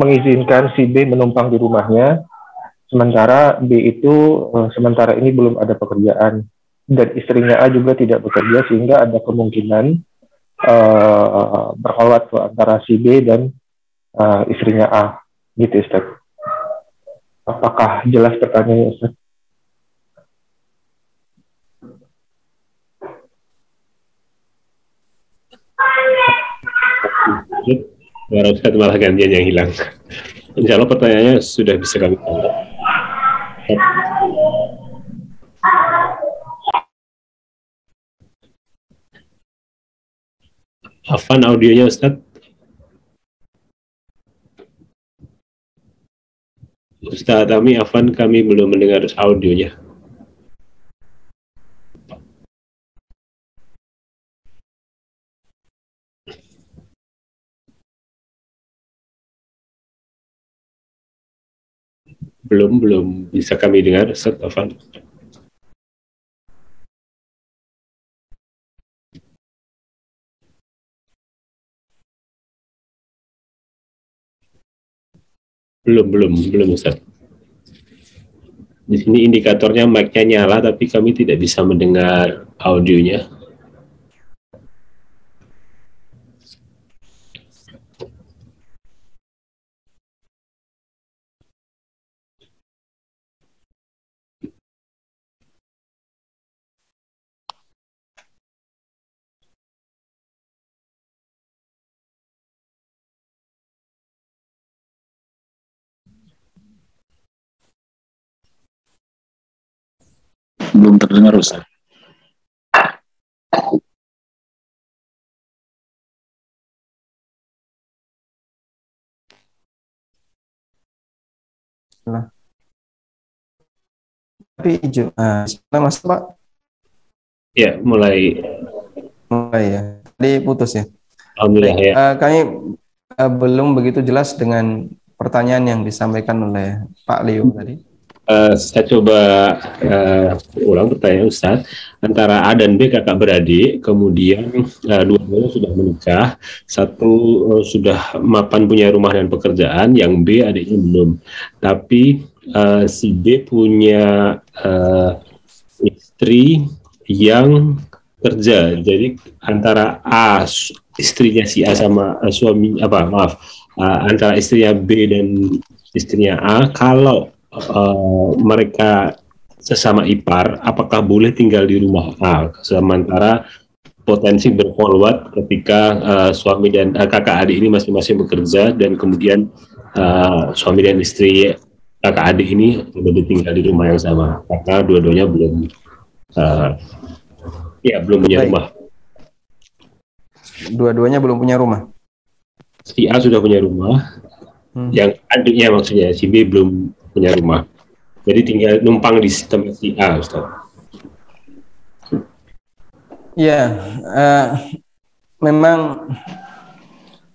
mengizinkan si B menumpang di rumahnya sementara B itu eh, sementara ini belum ada pekerjaan dan istrinya A juga tidak bekerja sehingga ada kemungkinan eh berkhawat tuh antara si B dan eh, istrinya A gitu Ustaz. Apakah jelas pertanyaannya Ustaz? Suara Ustadz malah gantian yang hilang. Insya Allah pertanyaannya sudah bisa kami tangkap. Afan audionya Ustadz. Ustadz kami Afan kami belum mendengar audionya. Belum belum bisa kami dengar Ustadz Afan. Belum, belum, belum Ustaz. Di sini indikatornya mic-nya nyala tapi kami tidak bisa mendengar audionya. Belum terdengar Ustaz. Tapi hijau. Nah, Mas Pak Ya, mulai mulai ya. Tadi putus ya. alhamdulillah ya. Eh, kami eh, belum begitu jelas dengan pertanyaan yang disampaikan oleh Pak Leo tadi. Eh, saya coba eh, ulang pertanyaan Ustaz. Antara A dan B kakak beradik, kemudian eh, dua-duanya sudah menikah, satu eh, sudah mapan punya rumah dan pekerjaan, yang B adiknya belum. Tapi eh, si B punya eh, istri yang kerja. Jadi antara A istrinya si A sama eh, suami apa maaf eh, antara istrinya B dan istrinya A kalau eh, mereka sesama ipar, apakah boleh tinggal di rumah A? Sementara potensi berfollow ketika eh, suami dan eh, kakak adik ini masing-masing bekerja dan kemudian eh, suami dan istri kakak adik ini lebih tinggal di rumah yang sama karena dua-duanya belum eh, ya belum punya Baik. rumah. Dua-duanya belum punya rumah. Si A sudah punya rumah, Hmm. yang adiknya maksudnya si B belum punya rumah. Jadi tinggal numpang di tempat si A, Ustaz. Ya, eh, memang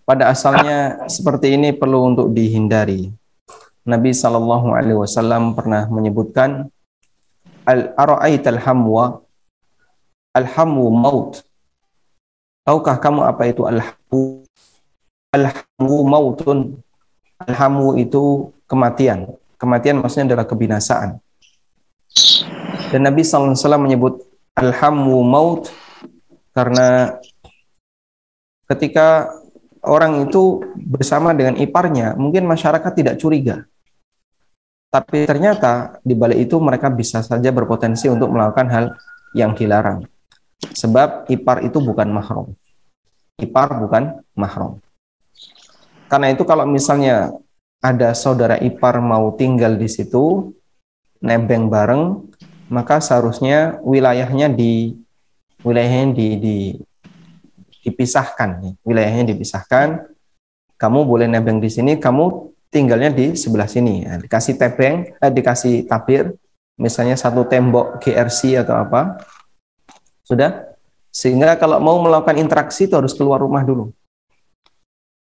pada asalnya seperti ini perlu untuk dihindari. Nabi Shallallahu Alaihi Wasallam pernah menyebutkan al ara'aital hamwa al hamu maut. Tahukah kamu apa itu al hamu? Al hamu mautun. Al hamu itu kematian. Kematian maksudnya adalah kebinasaan. Dan Nabi Wasallam menyebut al hamu maut karena ketika orang itu bersama dengan iparnya, mungkin masyarakat tidak curiga. Tapi ternyata di balik itu mereka bisa saja berpotensi untuk melakukan hal yang dilarang. Sebab ipar itu bukan mahram. Ipar bukan mahram. Karena itu kalau misalnya ada saudara ipar mau tinggal di situ, nebeng bareng, maka seharusnya wilayahnya di wilayahnya di, di dipisahkan wilayahnya dipisahkan. Kamu boleh nebeng di sini kamu tinggalnya di sebelah sini. Nah, dikasih tebeng eh, dikasih tabir misalnya satu tembok GRC atau apa. Sudah? Sehingga kalau mau melakukan interaksi itu harus keluar rumah dulu.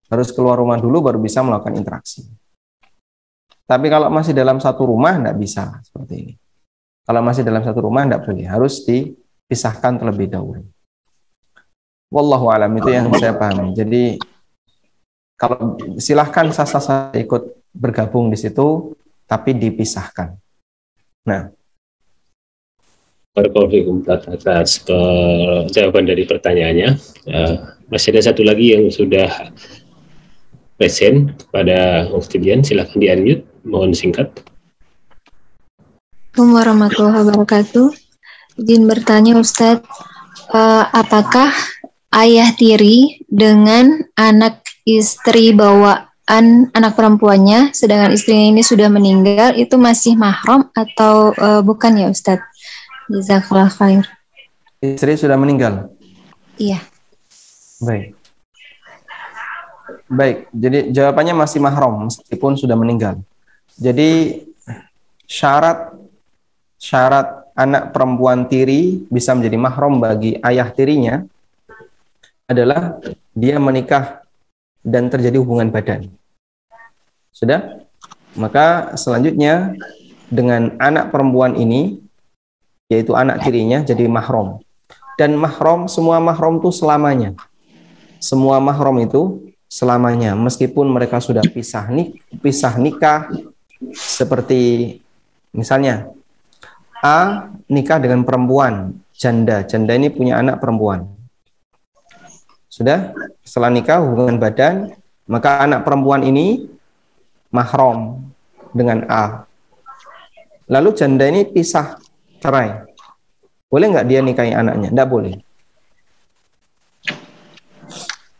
Harus keluar rumah dulu baru bisa melakukan interaksi tapi kalau masih dalam satu rumah tidak bisa seperti ini. Kalau masih dalam satu rumah tidak boleh. Harus dipisahkan terlebih dahulu. Wallahu alam itu yang saya pahami. Jadi kalau silahkan sasa-sasa ikut bergabung di situ, tapi dipisahkan. Nah, Barakallahu atas pe- jawaban dari pertanyaannya. Eh, masih ada satu lagi yang sudah present pada Oktidian, silahkan di-unmute, mohon singkat. Assalamualaikum warahmatullahi wabarakatuh. Izin bertanya Ustadz, eh, apakah ayah tiri dengan anak istri bawaan anak perempuannya, sedangkan istrinya ini sudah meninggal, itu masih mahram atau eh, bukan ya Ustadz? Jazakallah khair. istri sudah meninggal. Iya. Baik. Baik, jadi jawabannya masih mahram meskipun sudah meninggal. Jadi syarat syarat anak perempuan tiri bisa menjadi mahram bagi ayah tirinya adalah dia menikah dan terjadi hubungan badan. Sudah? Maka selanjutnya dengan anak perempuan ini yaitu anak tirinya jadi mahram. Dan mahram semua mahram itu selamanya. Semua mahram itu selamanya meskipun mereka sudah pisah nik pisah nikah seperti misalnya A nikah dengan perempuan. Janda. Janda ini punya anak perempuan. Sudah? Setelah nikah hubungan badan maka anak perempuan ini mahram dengan A. Lalu janda ini pisah cerai. Boleh nggak dia nikahi anaknya? Tidak boleh.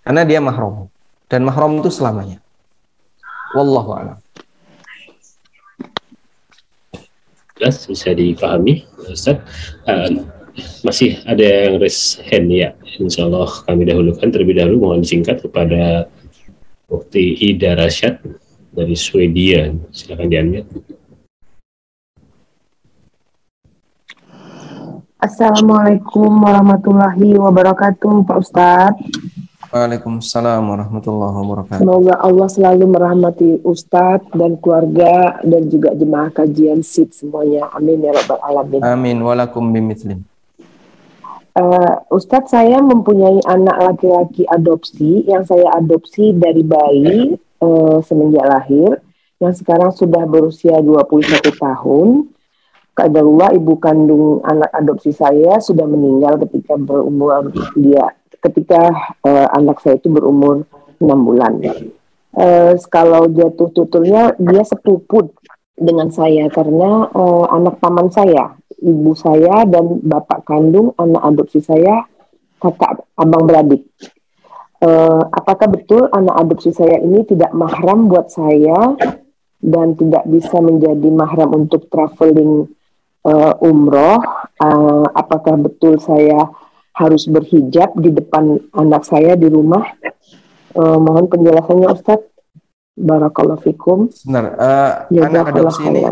Karena dia mahram. Dan mahram itu selamanya. Wallahu a'lam. Jelas bisa dipahami, Ustaz. Uh, masih ada yang raise hand ya. Insya Allah kami dahulukan terlebih dahulu mohon singkat kepada Bukti Ida Rasyad dari Swedia. Silakan di Assalamualaikum warahmatullahi wabarakatuh, Pak Ustadz. Waalaikumsalam warahmatullahi wabarakatuh. Semoga Allah selalu merahmati Ustadz dan keluarga dan juga jemaah kajian SID semuanya. Amin ya rabbal alamin. Amin walakum bimithlin. Uh, Ustadz saya mempunyai anak laki-laki adopsi yang saya adopsi dari bayi uh, semenjak lahir yang sekarang sudah berusia 21 tahun. Kadarullah ibu kandung anak adopsi saya sudah meninggal ketika berumur dia ketika uh, anak saya itu berumur enam bulan. Uh, kalau jatuh tuturnya dia sepupu dengan saya karena uh, anak paman saya, ibu saya dan bapak kandung anak adopsi saya kakak abang beradik. Uh, apakah betul anak adopsi saya ini tidak mahram buat saya dan tidak bisa menjadi mahram untuk traveling uh, umroh? Uh, apakah betul saya harus berhijab di depan anak saya di rumah. Uh, mohon penjelasannya Ustadz. Barakallahu fikum. Sebentar, uh, anak adopsi ini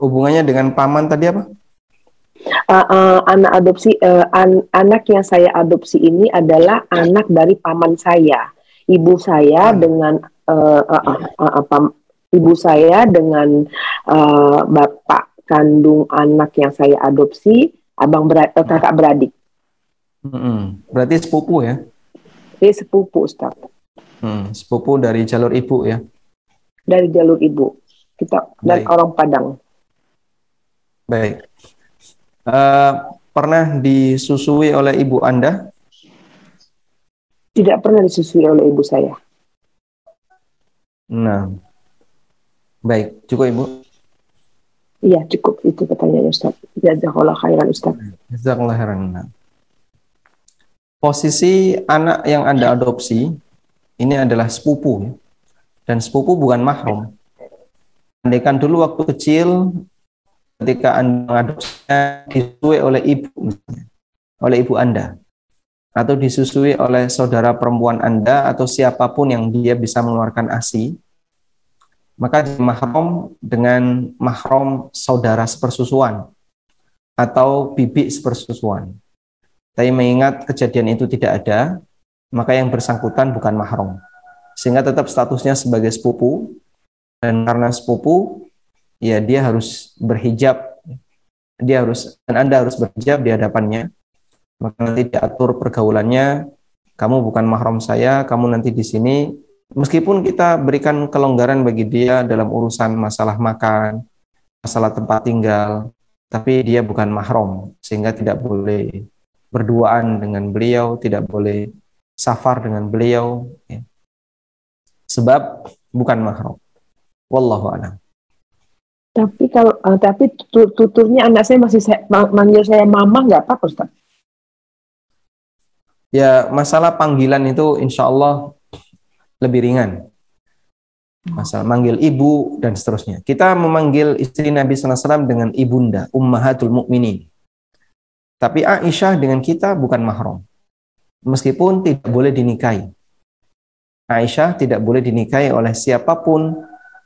hubungannya dengan paman tadi apa? Uh, uh, anak adopsi uh, an anak yang saya adopsi ini adalah anak dari paman saya. Ibu saya hmm. dengan uh, uh, uh, uh, uh, pam, ibu saya dengan uh, bapak kandung anak yang saya adopsi, abang berat, uh, kakak beradik. Hmm, berarti sepupu ya? Iya sepupu Ustaz. Hmm, sepupu dari jalur ibu ya? Dari jalur ibu. Kita dan orang Padang. Baik. Uh, pernah disusui oleh ibu Anda? Tidak pernah disusui oleh ibu saya. Nah, baik. Cukup ibu? Iya cukup itu pertanyaannya Ustaz. Jazakallah khairan Ustaz. Jazakallah khairan. Posisi anak yang Anda adopsi ini adalah sepupu. Dan sepupu bukan mahram. Andaikan dulu waktu kecil ketika Anda mengadopsinya disusui oleh ibu oleh ibu Anda. Atau disusui oleh saudara perempuan Anda atau siapa pun yang dia bisa mengeluarkan ASI maka mahram dengan mahram saudara sepersusuan. Atau bibi sepersusuan tapi mengingat kejadian itu tidak ada, maka yang bersangkutan bukan mahram. Sehingga tetap statusnya sebagai sepupu, dan karena sepupu, ya dia harus berhijab, dia harus dan Anda harus berhijab di hadapannya. Maka nanti diatur pergaulannya, kamu bukan mahram saya, kamu nanti di sini meskipun kita berikan kelonggaran bagi dia dalam urusan masalah makan, masalah tempat tinggal, tapi dia bukan mahram sehingga tidak boleh berduaan dengan beliau, tidak boleh safar dengan beliau. Ya. Sebab bukan mahram. Wallahu a'lam. Tapi kalau uh, tapi tuturnya anak saya masih saya, manggil saya mama nggak apa Ustaz? Ya masalah panggilan itu insya Allah lebih ringan. Masalah manggil ibu dan seterusnya. Kita memanggil istri Nabi SAW dengan ibunda, ummahatul mukminin. Tapi Aisyah dengan kita bukan mahram. Meskipun tidak boleh dinikahi. Aisyah tidak boleh dinikahi oleh siapa pun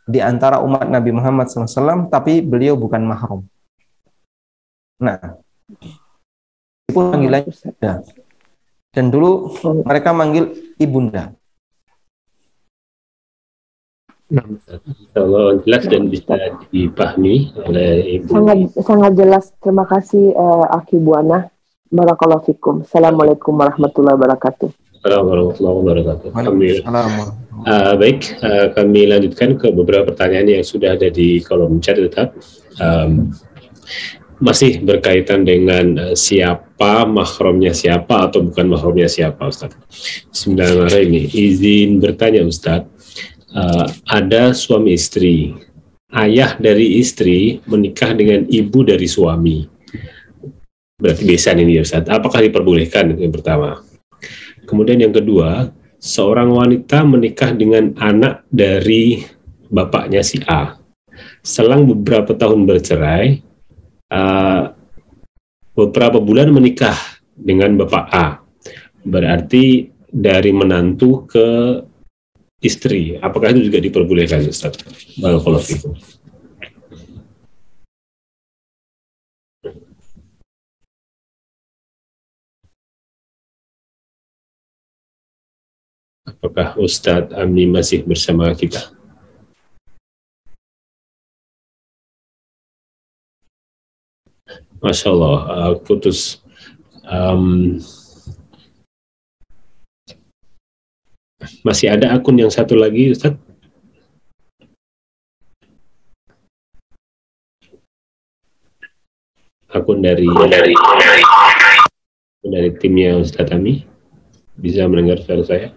di antara umat Nabi Muhammad SAW, tapi beliau bukan mahram. Nah, meskipun panggilannya. Dan dulu mereka manggil ibunda. Kalau jelas dan bisa dipahami oleh Ibu. Sangat sangat jelas. Terima kasih uh, Aki Buana. Barakallahu fikum. Assalamualaikum warahmatullahi wabarakatuh. Assalamualaikum warahmatullahi wabarakatuh. Kami, Waalaikumsalam. uh, baik, uh, kami lanjutkan ke beberapa pertanyaan yang sudah ada di kolom chat tetap. Um, masih berkaitan dengan uh, siapa mahromnya siapa atau bukan mahromnya siapa Ustaz. Bismillahirrahmanirrahim. Izin bertanya Ustaz, uh, ada suami istri, ayah dari istri menikah dengan ibu dari suami. Berarti besan ini ya Ustaz. Apakah diperbolehkan yang pertama? Kemudian yang kedua, seorang wanita menikah dengan anak dari bapaknya si A. Selang beberapa tahun bercerai, uh, beberapa bulan menikah dengan bapak A. Berarti dari menantu ke istri. Apakah itu juga diperbolehkan Ustaz? Barakallahu fikum. Apakah Ustadz Ami masih bersama kita? Masya Allah, uh, putus. Um, masih ada akun yang satu lagi, Ustadz? Akun dari dari dari timnya Ustadz Ami bisa mendengar suara saya?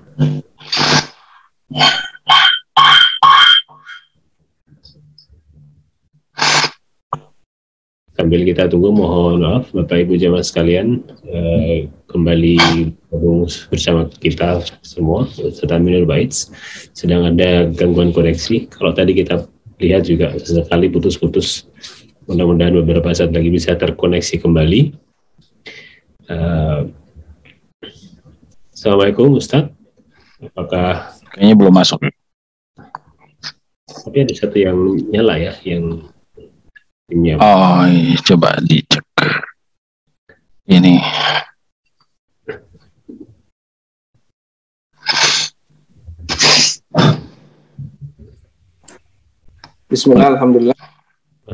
Sambil kita tunggu, mohon maaf Bapak Ibu jamaah sekalian eh, kembali bergabung bersama kita semua serta Minur Baits. Sedang ada gangguan koneksi. Kalau tadi kita lihat juga sesekali putus-putus. Mudah-mudahan beberapa saat lagi bisa terkoneksi kembali. Eh, Assalamualaikum Ustadz. Apakah Kayaknya belum masuk. tapi ada satu yang nyala ya, yang timnya. Oh, iya, coba dicek. Ini. Bismillah, alhamdulillah.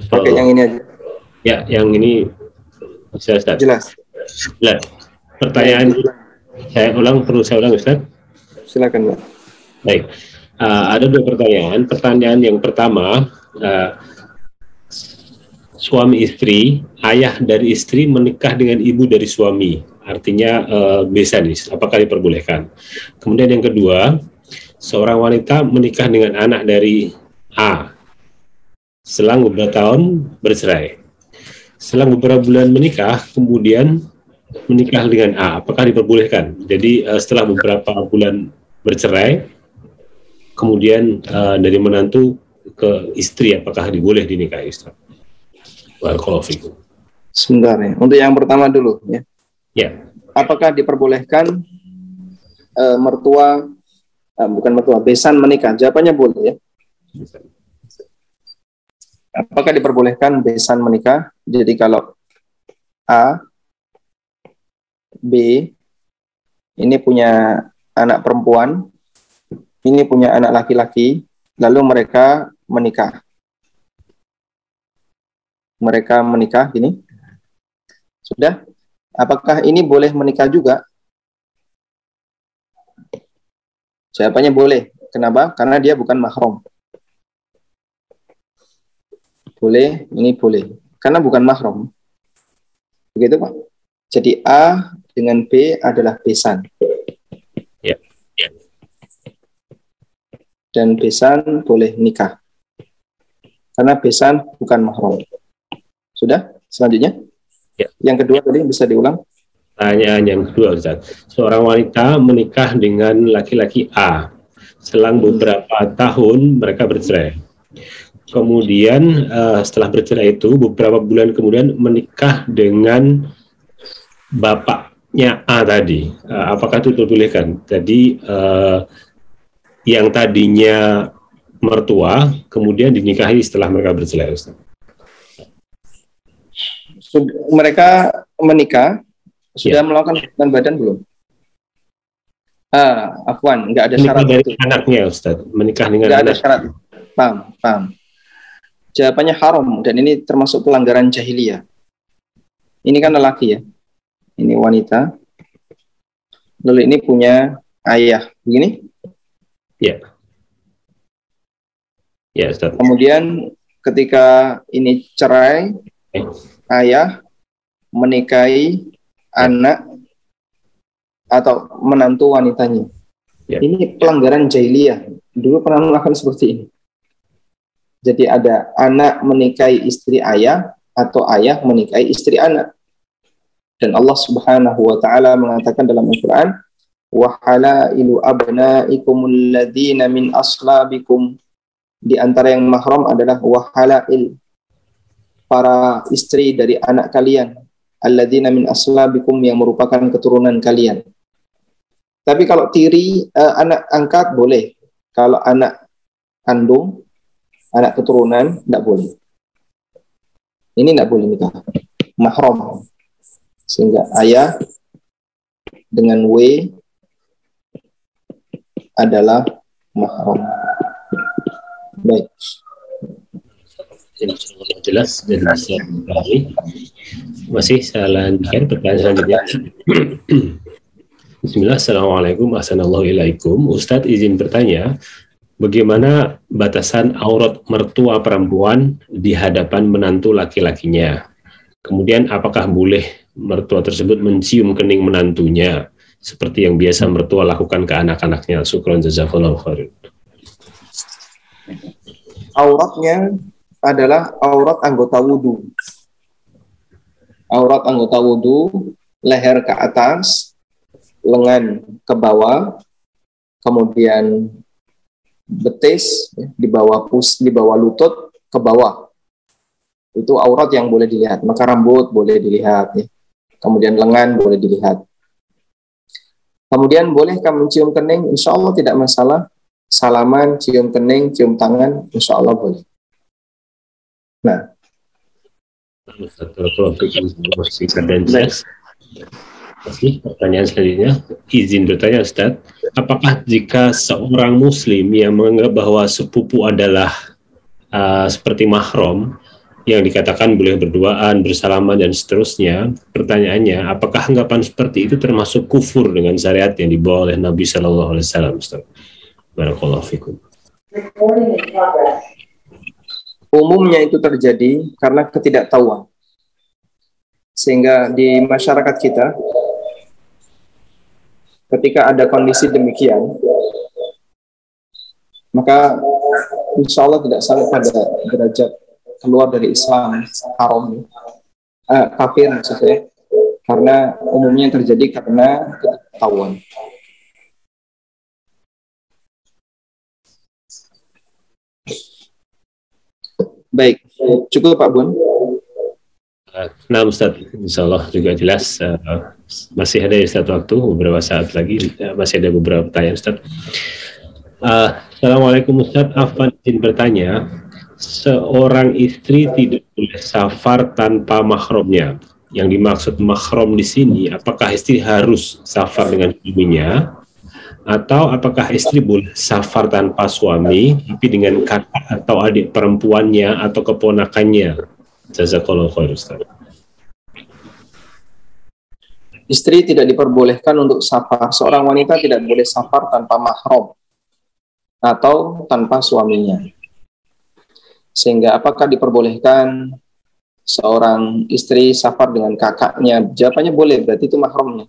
Pakai yang ini aja. Ya, yang ini bisa Ustaz. Jelas. Nah, pertanyaan saya ulang perlu saya ulang Ustaz. Silakan, Pak. Baik, Uh, ada dua pertanyaan. Pertanyaan yang pertama, uh, suami istri, ayah dari istri menikah dengan ibu dari suami, artinya uh, besanis. Apakah diperbolehkan? Kemudian yang kedua, seorang wanita menikah dengan anak dari A, selang beberapa tahun bercerai. Selang beberapa bulan menikah, kemudian menikah dengan A, apakah diperbolehkan? Jadi uh, setelah beberapa bulan bercerai, kemudian uh, dari menantu ke istri apakah diboleh dinikahi Ustaz? Barakallahu fikum. Sebentar ya. Untuk yang pertama dulu ya. Ya, Apakah diperbolehkan eh, mertua eh, bukan mertua besan menikah? Jawabannya boleh ya. Apakah diperbolehkan besan menikah? Jadi kalau A, B ini punya anak perempuan, ini punya anak laki-laki, lalu mereka menikah. Mereka menikah gini. Sudah? Apakah ini boleh menikah juga? Jawabannya boleh. Kenapa? Karena dia bukan mahram. Boleh, ini boleh. Karena bukan mahram. Begitu, Pak. Jadi A dengan B adalah besan. Ya, ya. Dan besan boleh nikah. Karena besan bukan mahram. Sudah? Selanjutnya? Ya. Yang kedua tadi bisa diulang? Pertanyaan yang kedua Ustaz. Seorang wanita menikah dengan laki-laki A. Selang beberapa tahun mereka bercerai. Kemudian eh, setelah bercerai itu beberapa bulan kemudian menikah dengan bapaknya A tadi. Eh, apakah itu diperbolehkan? Jadi eh, yang tadinya mertua kemudian dinikahi setelah mereka bercerai Ustaz. Sud- mereka menikah sudah Ya. melakukan hubungan badan belum? Ah, Afwan, nggak ada Menikah syarat dari itu. anaknya Ustaz. Menikah dengan Nggak ada syarat. Paham, paham. Jawabannya haram dan ini termasuk pelanggaran jahiliyah. Ini kan lelaki ya. Ini wanita. lalu ini punya ayah, begini. Ya. Ya, Ustaz. Kemudian ketika ini cerai, Eh. Ayah menikahi anak atau menantu wanitanya. Ya. Ini pelanggaran jahiliyah. Dulu pernah melakukan seperti ini. Jadi ada anak menikahi istri ayah atau ayah menikahi istri anak. Dan Allah Subhanahu wa taala mengatakan dalam Al-Qur'an, "Wa halailu abnaikumul ladzina min aslabikum." Di antara yang mahram adalah wa halail para istri dari anak kalian, alladzina min aslabikum yang merupakan keturunan kalian. Tapi kalau tiri eh, anak angkat boleh. Kalau anak kandung, anak keturunan tidak boleh. Ini tidak boleh nikah. Mahram. Sehingga ayah dengan W adalah mahram. Baik. Insyaallah jelas dan bisa dipahami. Masih saya lanjutkan pertanyaan selanjutnya. Bismillah, Assalamualaikum, Assalamualaikum. Ustadz izin bertanya, bagaimana batasan aurat mertua perempuan di hadapan menantu laki-lakinya? Kemudian apakah boleh mertua tersebut mencium kening menantunya seperti yang biasa mertua lakukan ke anak-anaknya? Syukran jazakallahu khairan. auratnya adalah aurat anggota wudhu. Aurat anggota wudhu, leher ke atas, lengan ke bawah, kemudian betis ya, di bawah pus, di bawah lutut ke bawah. Itu aurat yang boleh dilihat. Maka rambut boleh dilihat, ya. kemudian lengan boleh dilihat. Kemudian bolehkah mencium kening? Insya Allah tidak masalah. Salaman, cium kening, cium tangan, insya Allah boleh. Nah, informasi. Masih pertanyaan selanjutnya, izin bertanya Ustaz, apakah jika seorang muslim yang menganggap bahwa sepupu adalah uh, seperti mahram yang dikatakan boleh berduaan, bersalaman dan seterusnya, pertanyaannya, apakah anggapan seperti itu termasuk kufur dengan syariat yang dibawa oleh Nabi Shallallahu Alaihi Wasallam? Ustaz? Barakallahu fikum. Umumnya itu terjadi karena ketidaktahuan. Sehingga di masyarakat kita, ketika ada kondisi demikian, maka insya Allah tidak sampai pada derajat keluar dari Islam haram, eh, kafir maksudnya, karena umumnya terjadi karena ketidaktahuan. Baik, cukup Pak Bun. Nah Ustaz, insya Allah juga jelas uh, masih ada Ustaz waktu beberapa saat lagi uh, masih ada beberapa pertanyaan Ustaz. Uh, Assalamualaikum Ustaz, Afan izin bertanya, seorang istri tidak boleh safar tanpa mahramnya. Yang dimaksud mahram di sini, apakah istri harus safar dengan suaminya atau apakah istri boleh safar tanpa suami tapi dengan kakak atau adik perempuannya atau keponakannya? Jazakallahu khair Ustaz. Istri tidak diperbolehkan untuk safar. Seorang wanita tidak boleh safar tanpa mahram atau tanpa suaminya. Sehingga apakah diperbolehkan seorang istri safar dengan kakaknya? Jawabannya boleh, berarti itu mahramnya.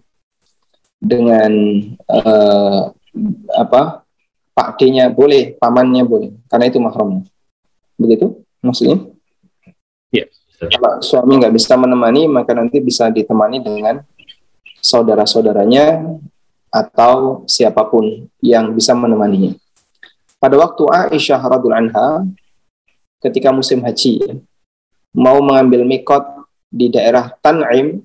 Dengan eh, apa? Pak D-nya boleh, pamannya boleh, karena itu mahramnya. Begitu maksudnya? Ya. Kalau suami nggak bisa menemani, maka nanti bisa ditemani dengan saudara-saudaranya atau siapa pun yang bisa menemaninya. Pada waktu Aisyah radhiallahu anha ketika musim haji mau mengambil mikot di daerah Tan'im,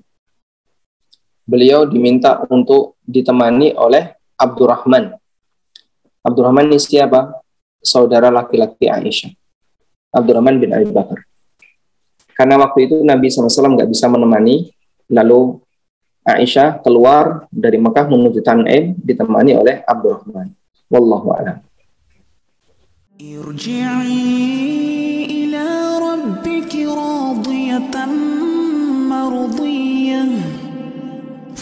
beliau diminta untuk ditemani oleh Abdurrahman. Abdurrahman ini siapa? Saudara laki-laki Aisyah. Abdurrahman bin Abi Bakar. Karena waktu itu Nabi SAW nggak bisa menemani, lalu Aisyah keluar dari Mekah menuju Tan'im ditemani oleh Abdurrahman. Wallahu a'lam. ارجعي إلى ربك راضية مرضية